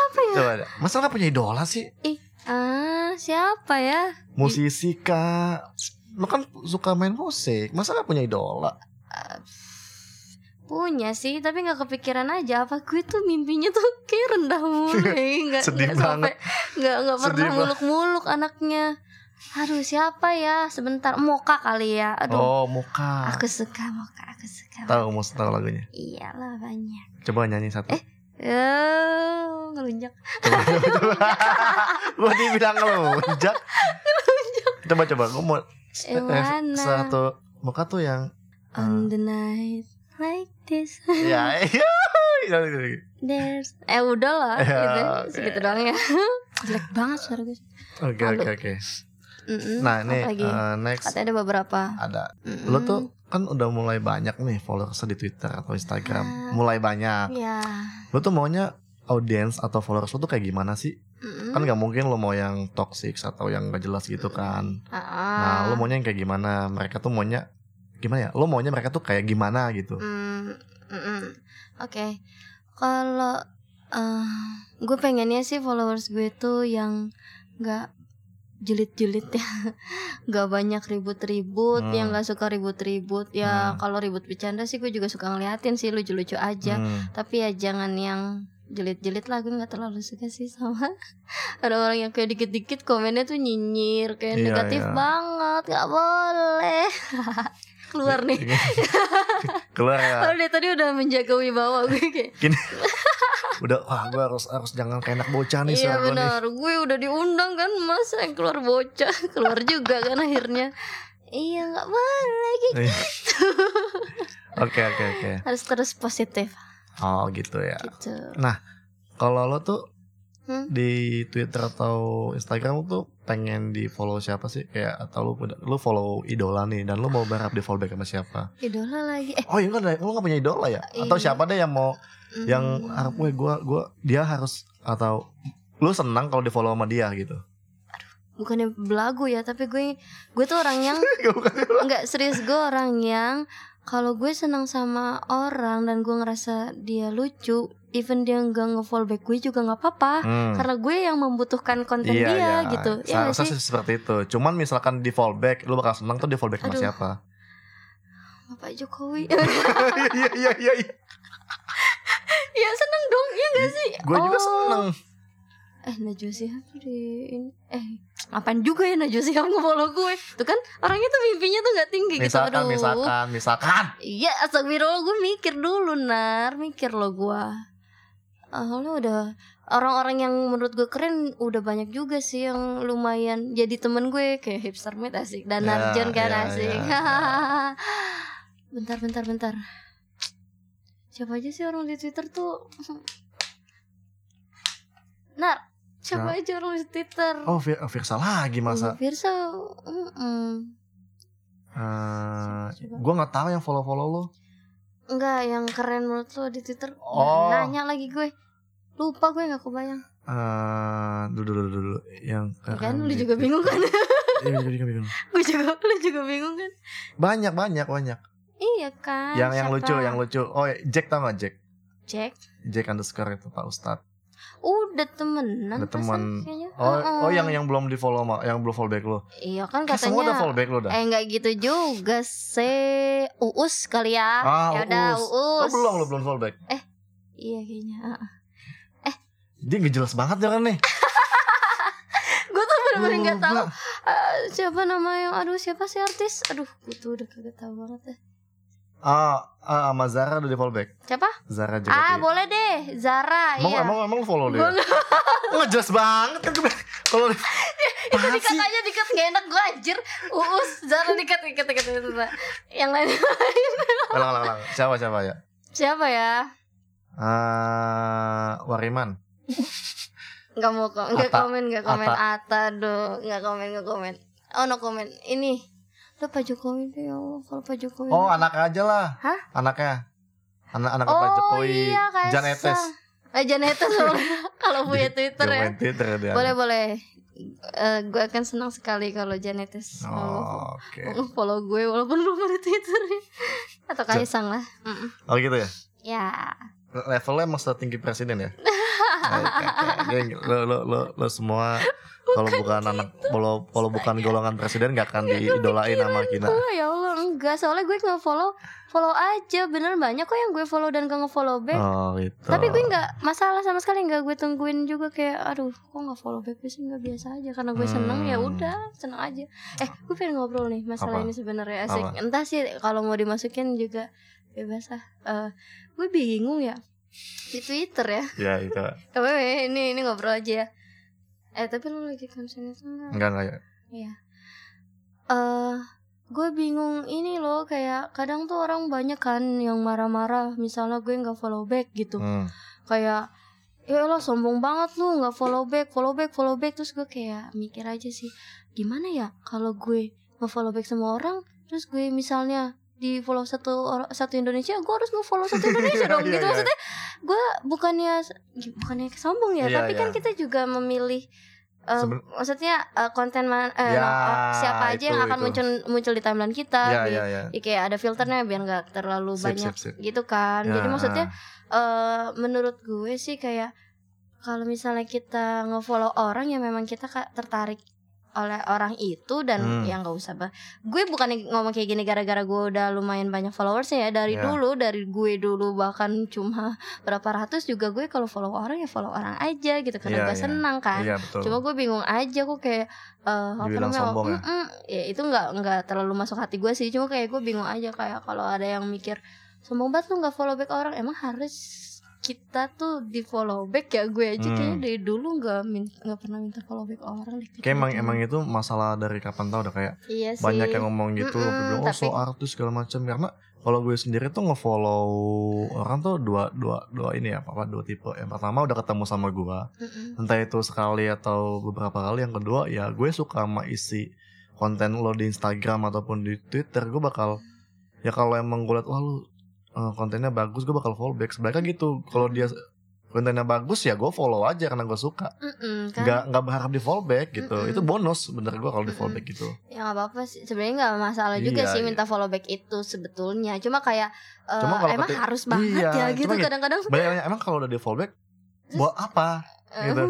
Apa ya? Coba. Masa gak punya idola sih? Ih, ah siapa ya? Musisi kak. Lo kan suka main musik. Masa gak punya idola? Punya sih, tapi nggak kepikiran aja. Apa gue tuh mimpinya tuh kayak rendah mulu, ya. nggak Sedih nggak sampai, nggak nggak pernah muluk-muluk anaknya. Aduh siapa ya? Sebentar, Moka kali ya. Aduh, Oh muka. aku suka Moka, aku suka. Tahu mus tahu lagunya. Iyalah banyak. Coba nyanyi satu. Eh. Eh, ngelunjak. Coba coba coba. Gua dibilang lo jak. Coba coba. Gue mau eh, mana? satu muka tuh yang. On the night like this. ya iya. There's eh udah lah Ya, gitu oke. segitu doang ya jelek banget suara gue Oke oke oke. Nah ini Apalagi? eh, next katanya ada beberapa ada. Mm-mm. Lo tuh kan udah mulai banyak nih followers di Twitter atau Instagram. Ah. Mulai banyak. ya Lo tuh maunya audience atau followers lo tuh kayak gimana sih? Mm-mm. Kan gak mungkin lo mau yang toxic atau yang gak jelas gitu kan. Ah, Nah, lo maunya yang kayak gimana? Mereka tuh maunya gimana ya? Lo maunya mereka tuh kayak gimana gitu? Mm, mm-mm. oke kalau eh, gue pengennya sih followers gue tuh yang nggak julid-julid ya nggak banyak ribut-ribut Hmm. yang nggak suka ribut-ribut ya Hmm. kalau ribut bercanda sih gue juga suka ngeliatin sih lucu-lucu aja Hmm. tapi ya jangan yang jelit-jelit lah gue nggak terlalu suka sih sama ada orang yang kayak dikit-dikit komennya tuh nyinyir kayak Iya, negatif iya. banget nggak boleh keluar nih keluar ya Kalau dari tadi udah menjaga wibawa gue kayak gini udah wah gue harus harus jangan kayak anak bocah nih Iya nih. benar, gue udah diundang kan masa yang keluar bocah keluar juga kan akhirnya. Iya nggak boleh gitu. Iya. oke oke oke Harus terus positif oh gitu ya gitu. kalau lo tuh Hmm? di Twitter atau Instagram tuh pengen di follow siapa sih kayak atau lu lu follow idola nih dan lu mau berharap di follow back sama siapa Idola lagi. Eh, oh iya ada- lu gak punya idola ya atau Iya. siapa deh yang mau yang mm, harap gue gua gua dia harus atau lu senang kalau di follow sama dia gitu bukannya belagu ya, tapi gue gue tuh orang yang nggak serius gue orang yang kalau gue senang sama orang dan gue ngerasa dia lucu, even dia nggak nge-follow back gue juga nggak apa-apa. Hmm. Karena gue yang membutuhkan konten Iya, dia iya. gitu. Ya sih? seperti itu. Cuman misalkan di fallback, lu bakal senang tuh di fallback sama Aduh. siapa? Bapak Jokowi. Iya iya iya iya. ya seneng dong, ya gak sih? Gue juga Oh. seneng. Eh Najwa Shihab di Eh ngapain juga ya Najwa Shihab nge-follow gue Tuh kan orangnya tuh mimpinya tuh gak tinggi gitu Misalkan, Aduh misalkan, misalkan. Iya astagfirullah gue mikir dulu Nar Mikir lo gue Lo udah Orang-orang yang menurut gue keren Udah banyak juga sih yang lumayan Jadi temen gue kayak hipster med asik Dan Ya, Narjon kan ya, asik ya, Bentar bentar bentar Siapa aja sih orang di Twitter tuh Nar Siapa aja orang di Twitter Oh, Fir Firsa lagi masa. Virsa mm-mm. Eh, Coba. gue nggak tahu yang follow follow lu. Enggak yang keren menurut lo di Twitter Oh. Nanya lagi gue Lupa gue gak kebayang Eh, dulu dulu dulu yang Ya kan keren lu di juga Twitter. bingung kan Iya, gue juga bingung. Gue juga Lu juga bingung kan Banyak banyak banyak. Iya kan yang yang siapa? lucu, yang lucu. Oh, Jack tau gak Jack? Jack Jack underscore itu Pak Ustadz. Udah temenan Udah temen. Oh, Heeh. oh yang yang belum di follow ma- yang belum follow back lu. Iya kan Kayak semua udah katanya follow back lu dah. Eh nggak gitu juga se Uus kali ya Ah, Ya udah Uus. Uus Oh, belum lu belum follow back. Iya kayaknya heeh. Dia gak jelas banget ya kan nih. Gue tuh bener-bener Lu- gak tahu eh, Siapa nama yang Aduh siapa sih artis Aduh gue tuh udah kagak tahu banget ya Ah, ah sama Zara udah di follow back. Siapa? Zara juga. Ah boleh deh Zara Emang, iya emang emang lu follow dia? Gua nggak- Nggak jelas banget kan kalau itu dikat sih? aja dikat gak enak gue anjir uus Zara dikat dikat dikat dikat yang lain ulang ulang ulang. Siapa siapa ya? siapa ya Ah, Wariman. nggak mau kok nggak Ata. komen nggak komen Ata. Ata do nggak komen nggak komen oh no komen ini lo Pak Jokowi deh ya Allah kalau Pak Jokowi Oh, anaknya aja lah. Hah? Anaknya. Anak anak oh Pak Jokowi. iya Jan. Etes. eh Jan Etes kalau punya Twitter ya Twitter dia. boleh boleh Eh, gue akan senang sekali kalau Jan Etes mau Oh, oke. mau follow gue walaupun belum ada Twitter atau Kaisang lah. Oh gitu ya. ya Levelnya emang setinggi presiden ya. Dia- Lo, lo, lo, lo semua kalau bukan anak kalau kalau bukan golongan presiden gak akan diidolain sama kita. Oh ya Allah enggak Soalnya gue nggak follow Follow aja Bener banyak kok yang gue follow dan gak nge-follow back Oh gitu. Tapi gue nggak masalah sama sekali nggak gue tungguin juga kayak aduh kok nggak follow back gue sih nggak biasa aja karena gue seneng ya Hmm. udah seneng aja eh gue pengen ngobrol nih masalah Apa? ini sebenarnya asik Apa? entah sih kalau mau dimasukin juga bebas lah Eh, gue bingung ya di Twitter ya Ya itu. tapi ini ini ngobrol aja ya eh tapi lu lagi konsen itu enggak Enggak enggak ya. Iya. Eh, gue bingung ini loh kayak kadang tuh orang banyak kan yang marah-marah misalnya gue nggak follow back gitu Hmm. kayak ya lo sombong banget lu nggak follow back follow back follow back terus gue kayak mikir aja sih gimana ya kalau gue nge follow back sama orang terus gue misalnya di follow satu orang satu Indonesia gue harus nge follow satu Indonesia dong Iya, gitu iya. maksudnya gue bukannya bukannya sombong ya Iya, tapi kan kita juga memilih Seben- maksudnya eh, konten man- eh, Ya, siapa aja yang itu, akan itu. muncul muncul di timeline kita Ya di- ya ya. ya kayak ada filternya biar nggak terlalu Sip, banyak sip, sip. gitu kan Ya, jadi maksudnya eh menurut gue sih kayak kalau misalnya kita ngefollow orang yang memang kita tertarik oleh orang itu dan Hmm. ya nggak usah bah gue bukan ngomong kayak gini gara-gara gue udah lumayan banyak followersnya ya dari Ya. dulu dari gue dulu bahkan cuma berapa ratus juga gue kalau follow orang ya follow orang aja gitu karena Iya, gue iya. senang kan Iya betul. cuma gue bingung aja kok kayak eh, apa namanya sombong ya? "Mm-mm." ya itu nggak nggak terlalu masuk hati gue sih cuma kayak gue bingung aja kayak kalau ada yang mikir sombong banget lu nggak follow back orang emang harus kita tuh di follow back ya gue aja Hmm. kayaknya dari dulu nggak nggak pernah minta follow back orang deh. Kayak emang emang itu masalah dari kapan tau udah kayak iya sih banyak yang ngomong gitu, Mm-mm, bilang oh so tapi- artis segala macam karena kalau gue sendiri tuh ngefollow orang tuh dua dua dua ini ya apa dua tipe yang pertama udah ketemu sama gue Mm-mm. entah itu sekali atau beberapa kali yang kedua ya gue suka sama isi konten lo di Instagram ataupun di Twitter gue bakal ya kalau emang gue liat wah lu eh, kontennya bagus gue bakal follow back. Sebenarnya gitu kalau dia kontennya bagus ya gue follow aja karena gue suka. Mm-mm, kan? Nggak nggak berharap di follow back gitu. Mm-mm. itu bonus bener gue kalau di follow back gitu. Ya nggak apa-apa sih. Sebenarnya nggak masalah juga Iya, sih iya. minta follow back itu sebetulnya. Cuma kayak eh, Cuma emang kata- harus banget Iya, ya gitu kadang-kadang. banyak emang kalau udah di follow back buat apa? Gitu.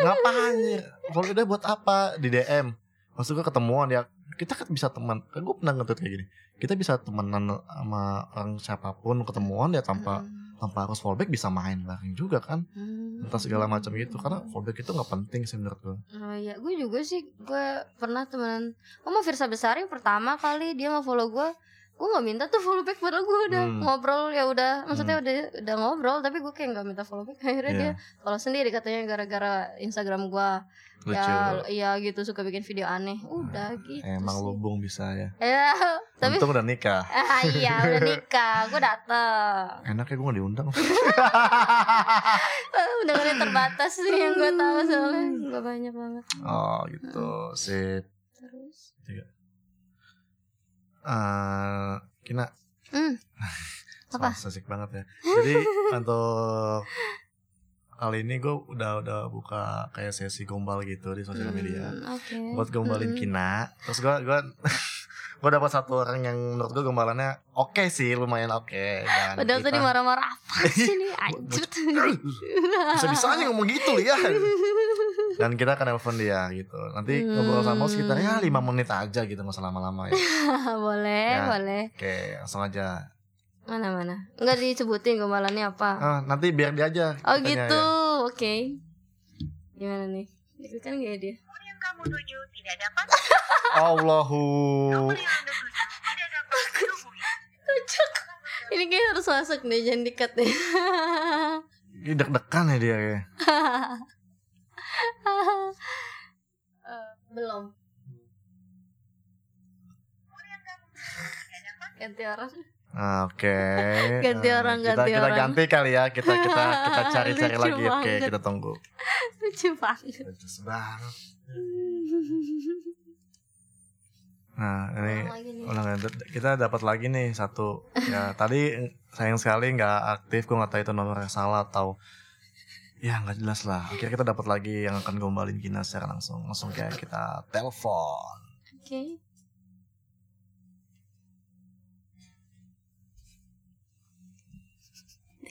Ngapain? Follow dia buat apa? Di DM maksud gue ketemuan ya. Kita kan bisa teman. Kan gue pernah ngetweet kayak gini. Kita bisa temenan sama orang siapa pun ketemuan ya tanpa mm, tanpa harus fallback bisa main bareng juga kan. Mm. entah segala macam gitu karena fallback itu nggak penting sih menurut gue Oh iya, gue juga sih gue pernah temenan sama Firsa Besari pertama kali. Dia nggak follow gue, gue nggak minta tuh follow back padahal gue udah Hmm. ngobrol ya udah, maksudnya udah udah ngobrol tapi gue kayak nggak minta follow back. Akhirnya Iya. dia follow sendiri katanya gara-gara Instagram gue lucu. ya iya gitu suka bikin video aneh, udah gitu emang sih. lubung bisa ya. Ya, tapi untung udah nikah. Ah, iya udah nikah, gue dateng. enaknya gue gak diundang. Ah, Undangannya terbatas sih yang gue tahu soalnya. Gue banyak banget. oh gitu. Sip. Terus, Eh, Kina hmm, Apa? Asik banget ya. Jadi untuk kali ini gue udah udah buka kayak sesi gombal gitu di sosial media hmm, Oke. buat gombalin Hmm. Kina. Terus gue gue gue dapat satu orang yang menurut gue gombalannya oke sih, lumayan oke. Dan Padahal kita- tadi marah-marah apa sih nih anjut bisa bisanya ngomong gitu ya. Dan kita akan nelpon dia gitu. Nanti ngobrol sama sekitar ya lima menit aja gitu nggak usah lama-lama ya. boleh Ya. boleh Oke, langsung aja. mana mana nggak disebutin gombalannya apa Ah, nanti biar dia aja. oh kitanya gitu ya. oke gimana nih itu kan gak dia yang kamu tuju tidak dapat Allahu. ini kayak harus masuk deh jangan dikat deh Ini deg-degan ya dia ya. Eh, belum ganti orang Ah, Oke. Ganti Eh, orang, kita, ganti kita orang. ganti kali ya. Kita kita kita cari-cari lagi. Oke, banget. kita tunggu. lucu banget Lucu banget. Nah, ini Ulang lagi kita dapat lagi nih satu. Ya, tadi sayang sekali nggak aktif. Gue nggak tahu itu nomornya salah atau ya nggak jelas lah. Akhirnya kita dapat lagi yang akan gombalin Kina secara langsung. Langsung kayak kita telepon. Oke.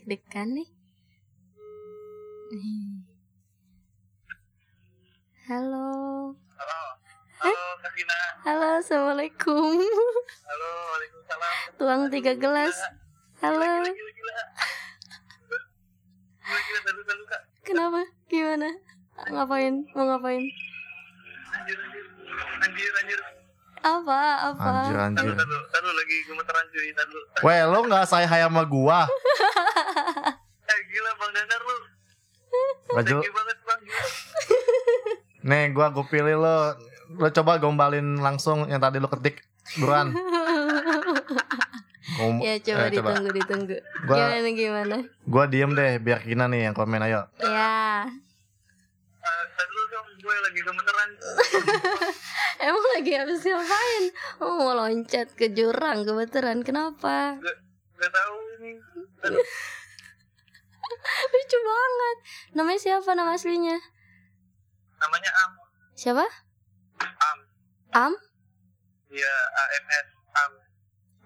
Deg-degan nih. Halo. Halo, halo. Halo, assalamualaikum. Halo, waalaikumsalam. Tuang tiga gelas. Halo. Gila, gila, gila. Gila, gila, dalu, dalu, Kak. Kenapa? Gimana? Ngapain? Mau ngapain? Anjir, anjir. Anjir, anjir. Apa? Apa? Anjir anjir. Dalu, dalu, dalu, lagi gemeteran cuy, dalu. Weh, lo nggak say hai sama gua? Eh, gila, Bang Danar lu. Gak Thank you banget, Bang. Nih, gua gue pilih lo. Lo coba gombalin langsung yang tadi lo ketik. Buruan. Gom- Ya coba eh, ditunggu ditunggu. Gua- Gimana gimana? Gua diem deh biar Kina nih yang komen ayo. Ya. Eh, dalu dong, gue lagi gemeteran. Emang lagi habis ngapain? Oh, mau loncat ke jurang kebetulan. Kenapa? Gak tahu ini. Lucu banget. Namanya siapa nama aslinya? Namanya Am. Siapa? Am. Am? Iya, AMS. Am.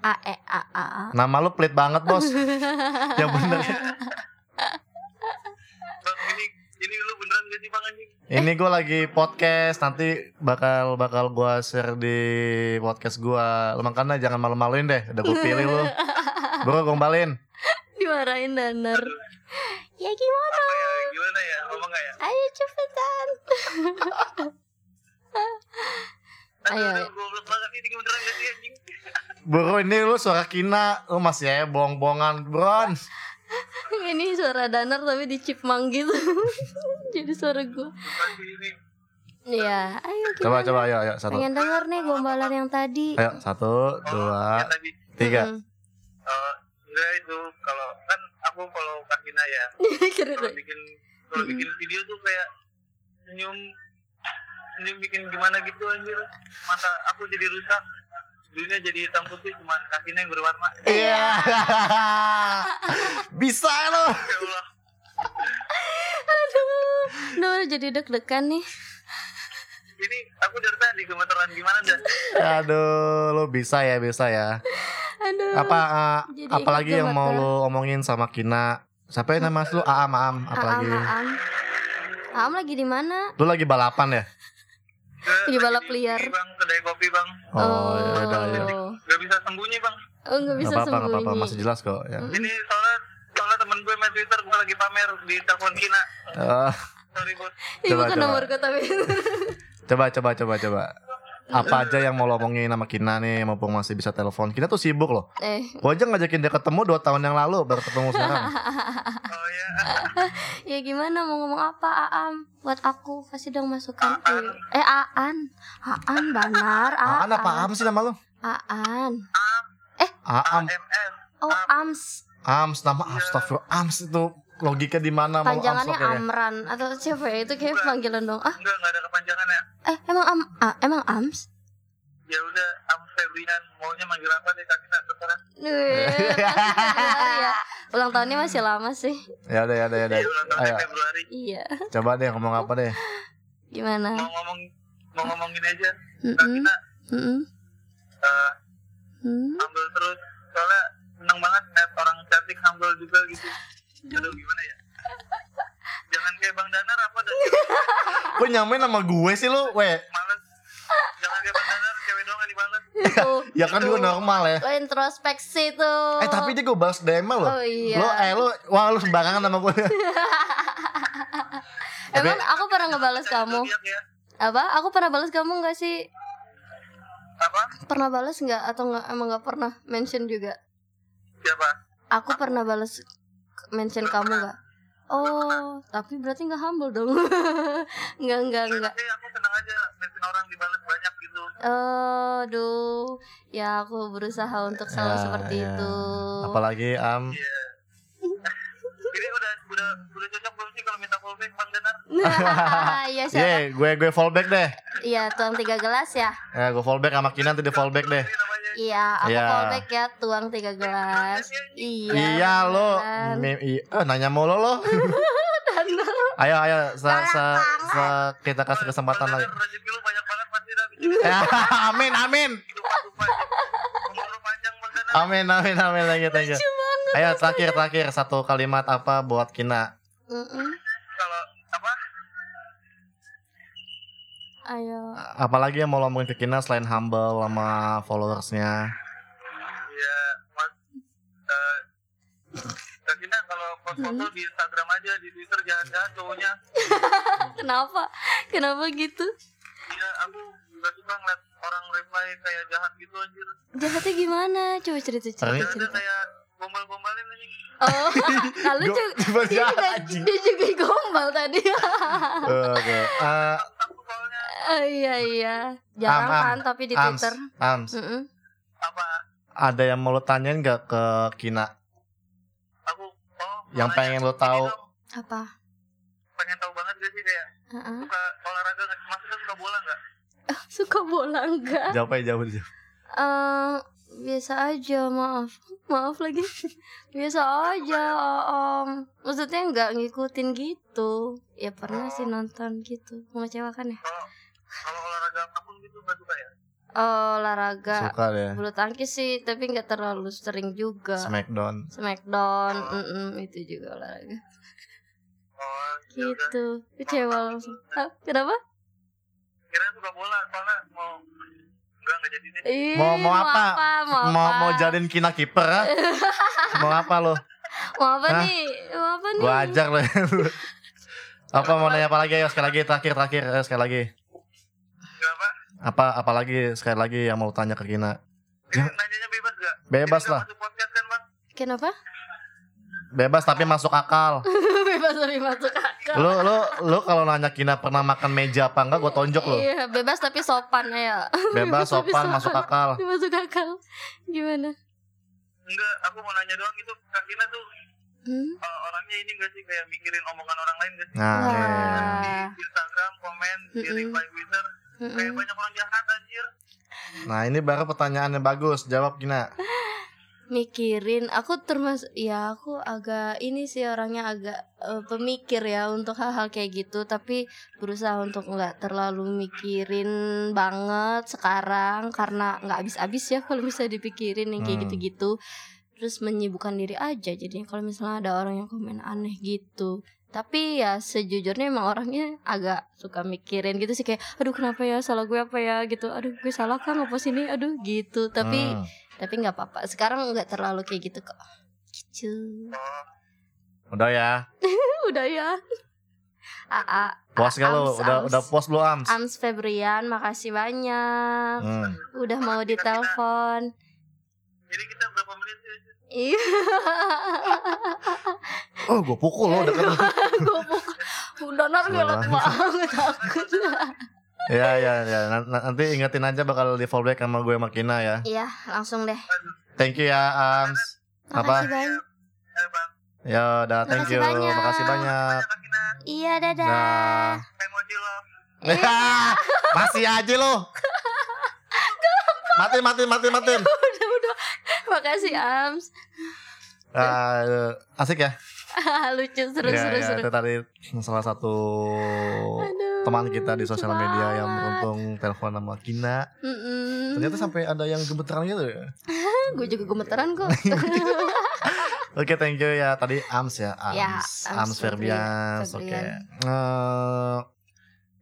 A E A A. A. Nama lo pelit banget bos. yang bener. Ini ini lu gak anjing. Ini gue lagi podcast nanti bakal bakal gua share di podcast gua. Lu makanya jangan malu-maluin deh. Udah gue pilih lu. Bro gombalin. Dimarahin danar. Ya gimana? Apa ya gimana ya? Ngomong nggak ya? Ayo cepetan. Ayo. gak? Bro ini lu suara kina. Lu masih ya bohong-bohongan, Bron. Ini suara danar tapi di chipmunk gitu. Jadi suara gue. Iya, ayo kita Coba coba ayo ayo satu. pengen denger nih gombalan yang tadi. Ayo satu, Oh, dua, tadi. tiga. Mm-mm. Oh, enggak itu kalau kan aku follow Kakina ya. Keren Kalau bikin kalau Mm-mm. bikin video tuh kayak senyum senyum bikin gimana gitu anjir. Mata aku jadi rusak. Dunia jadi hitam putih cuman kakinya yang berwarna. Iya. Bisa. Ya Allah. Aduh, Duh, jadi deg-degan nih. Ini aku dari tadi gemeteran gimana dah? Aduh, lu bisa ya, bisa ya. Aduh. Apa uh, Jadi apalagi yang mau lu omongin sama Kina? Siapa yang nama lu? Aam, Aam, apalagi? Aam, Aam. Aam lagi di mana? Lu lagi balapan ya? Ke, Di balap liar. Bang, kedai kopi bang. Oh, ya udah ya. Gak bisa sembunyi bang. Oh, nggak Gak bisa apa-apa, gak sembunyi. apa-apa, masih jelas kok ya. Ini soalnya soalnya temen gue main Twitter gue lagi pamer di telepon Kina. Eh, Sorry bos. Bukan coba. nomor gue tapi. coba, coba, coba, coba. Apa aja yang mau lo omongin sama Kina nih, mumpung masih bisa telepon. Kita tuh sibuk loh. eh, Gua aja ngajakin dia ketemu 2 tahun yang lalu, baru ketemu sekarang. Oh ya. ya gimana mau ngomong apa Aam? Buat aku kasih dong masukan. Eh, Aan. Aan Banar, Aan. Aan apa Aam sih nama lu? Aan. Aam, AMS. Oh, Ams. Ams, nama Astagfirullah. Ams itu logika di mana mau Ams Panjangannya ya? Amran atau siapa ya? Itu kayak panggilan dong. Ah, Enggak enggak ada kepanjangannya. eh emang Am ah, emang Ams? Ya udah Am Febrian maunya manggil apa deh Kak Kina terserah. Wih, pasti Februari ya. Ulang tahunnya masih lama sih. Ya udah, ya udah, ya udah. Iya ulang tahun Ayo, Februari. Iya. coba deh ngomong apa deh. Gimana? Mau ngomong mau ngomongin aja. Kak Mm-mm. Kina Mm-mm. eh, Hmm. humble terus. Soalnya seneng banget ngeliat orang cantik humble juga gitu. Aduh gimana ya? Jangan kayak Bang Danar apa dah Kok nyamain nama gue sih lu, weh? males. Jangan kayak Bang Danar cewek doang yang dibales. Tuh, Ya kan gue normal ya. Lo introspeksi tuh. Eh tapi dia gue balas DM lo. Oh, iya. Lo eh lo wah lu sembarangan sama gue. Emang aku pernah ngebales kamu? Ya. Apa? Aku pernah balas kamu nggak sih? Apa? Pernah balas nggak atau nggak emang nggak pernah mention juga? Siapa? Aku pernah balas mention kamu nggak? Oh, tapi berarti nggak humble dong. nggak nggak nggak. Tapi aku senang aja mention orang dibales banyak gitu. Aduh, ya aku berusaha untuk selalu Ya, seperti ya. itu. Apalagi Am. Iya. Ini udah udah udah cocok belum sih kalau minta fallback Bang Danar? Iya siapa? Ye, gue gue fallback deh. Iya, tuang tiga gelas ya. Ya, gue fallback sama Kinan nanti di fallback deh. Namanya. Iya, aku Iya. callback ya, tuang tiga gelas. Iya. Iya lo, eh, nanya mulu lo. ayo ayo, se, se, se- kita kasih kesempatan lagi. Danar, rezeki Amin amin amin lagi thank you. Ayo terakhir terakhir satu kalimat apa buat Kina? Kalau apa? Ayo. Apalagi yang mau lo omongin ke Kina selain humble sama followersnya? Ya, Mas eh Kak Gina kalau post foto di Instagram aja, di Twitter jangan-jangan cowoknya. Kenapa? Kenapa gitu? Iya, aku juga suka ngeliat orang reply kayak jahat gitu anjir. Jahatnya gimana? Coba cerita cerita Ada cerita. kayak gombal-gombalin anjing. Oh, lalu juga dia juga, dia juga gombal tadi. Oke. Eh, Takut soalnya oh, iya iya. Jarang Am, am, kan tapi di Ams, Twitter. Ams, Mm-mm. apa ada yang mau lo tanyain gak ke Kina? aku oh Yang pengen lo tahu. Apa? pengen tahu banget gak sih kayak Heeh. suka olahraga nggak maksudnya suka bola nggak Suka bola enggak? Jawab aja jawab aja. Eh, biasa aja, maaf. Maaf lagi. biasa aja, Om. Maksudnya nggak ngikutin gitu. Ya pernah sih nonton gitu. Mengecewakan ya? kalau kalau olahraga apa pun gitu nggak suka ya Oh, olahraga. Suka deh. Bulu tangkis sih, tapi nggak terlalu sering juga. Smackdown. Smackdown, mm-mm, itu juga olahraga. Oh, ya udah. gitu kecewa langsung Ah, kenapa Kira suka bola, soalnya mau enggak enggak jadi deh. Ih, Mau mau apa? mau apa Mau mau jadiin kina kiper ha? Mau apa lo? mau apa Hah? nih mau apa nih Gua ajar lo. apa mau nanya apa lagi ayo sekali lagi terakhir terakhir ayo, sekali lagi. Enggak apa? Apa apa lagi sekali lagi yang mau tanya ke Kina? Ini nanyanya bebas gak? Bebas Jadi lah. podcast kan, Bang? kenapa Bebas tapi masuk akal. bebas tapi masuk akal Lu lu lu kalau nanya Kina pernah makan meja apa enggak gua tonjok lo. iya bebas tapi sopan ya Bebas Tapi sopan masuk akal. masuk akal gimana Enggak, aku mau nanya doang itu Kak Kina tuh hmm? uh, orangnya ini gak sih kayak mikirin omongan orang lain gak sih? Nah. Wah. Di Instagram, komen, di Mm-mm. reply Twitter Kayak Mm-mm. banyak orang jahat anjir Nah, ini baru pertanyaan yang bagus. Jawab Kina. mikirin. Aku termasuk ya aku agak ini sih orangnya agak eh, pemikir ya untuk hal-hal kayak gitu. Tapi berusaha untuk nggak terlalu mikirin banget sekarang karena nggak habis-habis ya kalau bisa dipikirin yang kayak Hmm. gitu-gitu. Terus menyibukkan diri aja jadinya kalau misalnya ada orang yang komen aneh gitu. Tapi ya sejujurnya emang orangnya agak suka mikirin gitu sih kayak aduh kenapa ya? Salah gue apa ya? Gitu. Aduh gue salah kan ngepost ini? Aduh gitu. Tapi Hmm. Tapi nggak apa-apa sekarang nggak terlalu kayak gitu kok gitu Udah ya. udah ya Aa Puas gak lo? Udah Ams. udah puas belum Ams? Ams Febrian makasih banyak Hmm. udah mau ditelepon Jadi kita berapa menit sih? iya Oh, gue pukul lo deket. udah nar gelap banget takut ya, ya, ya. Nan- Nanti ingetin aja bakal di fallback sama gue sama Kina ya. iya langsung deh Thank you ya Ams. Apa? Eh Ya udah thank you. banyak. Makasih banyak. Iya dadah Nah. lo Masih aja lo. Mati mati mati mati. udah udah makasih Ams Ah, asik ya. lucu seru ya, seru ya, seru itu tadi salah satu Aduh, teman kita di lucu sosial media yang beruntung telepon sama Kina. Mm-mm. Ternyata sampai ada yang gemeteran gitu ya. gue juga gemeteran kok Oke, thank you ya. Tadi Ams ya, Ams, Ya, Ams, Ams Ferbians. Oke. Febrian. Eh,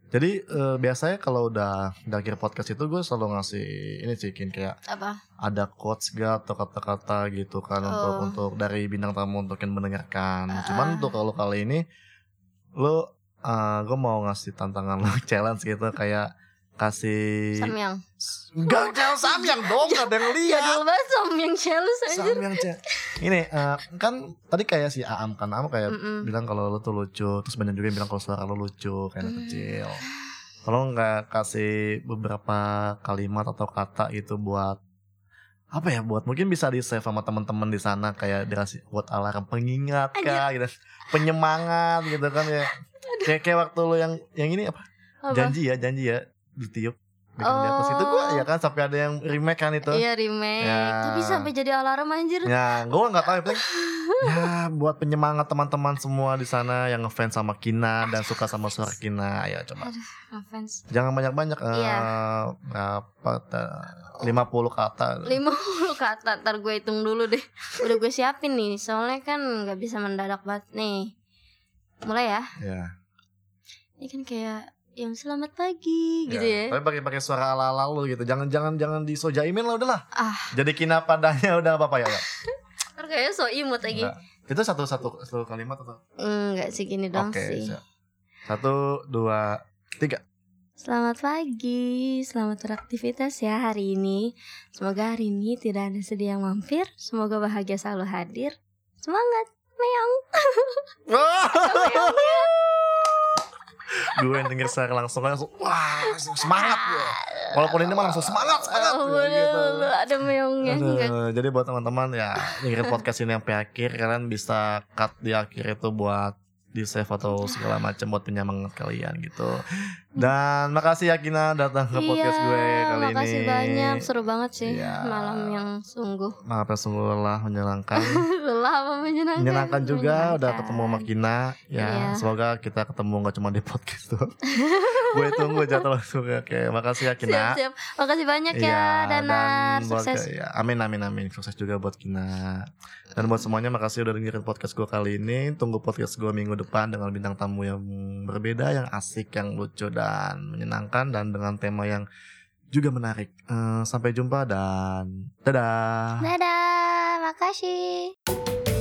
jadi eh, biasanya kalau udah di akhir podcast itu gue selalu ngasih ini sih Kin, kayak apa ada quotes gak atau kata-kata gitu kan untuk Oh. untuk dari bintang tamu untuk yang mendengarkan. Ah. Cuman untuk kalau kali ini lo gue mau ngasih tantangan lo challenge gitu kayak kasih Samyang Enggak jangan samyang dong, gak ada yang lihat. Jadul banget Samyang jealous anjir Samyang cek. Ini eh, kan tadi kayak si Aam kan Aam kayak Mm-mm. bilang kalau lo tuh lucu, terus banyak juga yang bilang kalau suara lo lucu kayak anak Hmm. kecil. Kalau nggak kasih beberapa kalimat atau kata gitu buat apa ya buat mungkin bisa di save sama teman-teman di sana kayak dikasih buat alarm pengingat kah gitu penyemangat gitu kan ya kayak kayak waktu lo yang yang ini apa Apa? janji ya janji ya ditiup bikin di atas itu gua ya kan sampai ada yang remake kan itu Iya remake Ya. Tapi sampai jadi alarm anjir Ya, gue nggak tahu penting ya buat penyemangat teman-teman semua di sana yang ngefans sama Kina dan suka sama suara Kina. Ya coba. Ngefans Jangan banyak-banyak eh Iya. berapa ta- 50 kata. 50 kata Ntar gue hitung dulu deh Udah gue siapin nih Soalnya kan gak bisa mendadak banget nih Mulai ya Ya. Ini kan kayak Yang selamat pagi gitu ya, Tapi pakai pakai suara ala-ala lu gitu. Jangan jangan jangan disojaimin lah udahlah. Ah Jadi Kina padanya udah apa-apa ya. Pak? Ntar kayaknya so imut lagi Enggak. Itu satu satu satu kalimat atau? Enggak sih gini dong Oke, sih siap. Satu, dua, tiga. Selamat pagi, selamat beraktivitas ya hari ini. Semoga hari ini tidak ada sedih yang mampir. Semoga bahagia selalu hadir. Semangat, meong. gue yang denger secara langsung langsung wah semangat gue walaupun ini mah langsung semangat semangat Oh, gue, gitu. ada meongnya. Aduh, jadi buat teman-teman ya dengerin podcast ini sampai akhir kalian bisa cut di akhir itu buat di save atau segala macam buat penyemangat kalian gitu. Dan makasih ya Kina datang ke podcast gue kali Iya, makasih ini. banyak, seru banget sih Iya. malam yang sungguh Maaf ya sungguh lelah menyenangkan. lelah apa menyenangkan. menyenangkan juga udah Menyenangkan. ketemu sama Kina ya Iya. semoga kita ketemu nggak cuma di podcast tuh gue tunggu jatuh langsung oke makasih ya Siap, Kina siap. Makasih banyak ya, Iya, Danar. buat Sukses. ya, amin amin amin sukses juga buat Kina dan buat semuanya makasih udah dengerin podcast gue kali ini tunggu podcast gue minggu depan depan dengan bintang tamu yang berbeda, yang asik, yang lucu dan menyenangkan dan dengan tema yang juga menarik. Eh, sampai jumpa dan dadah. Dadah, makasih.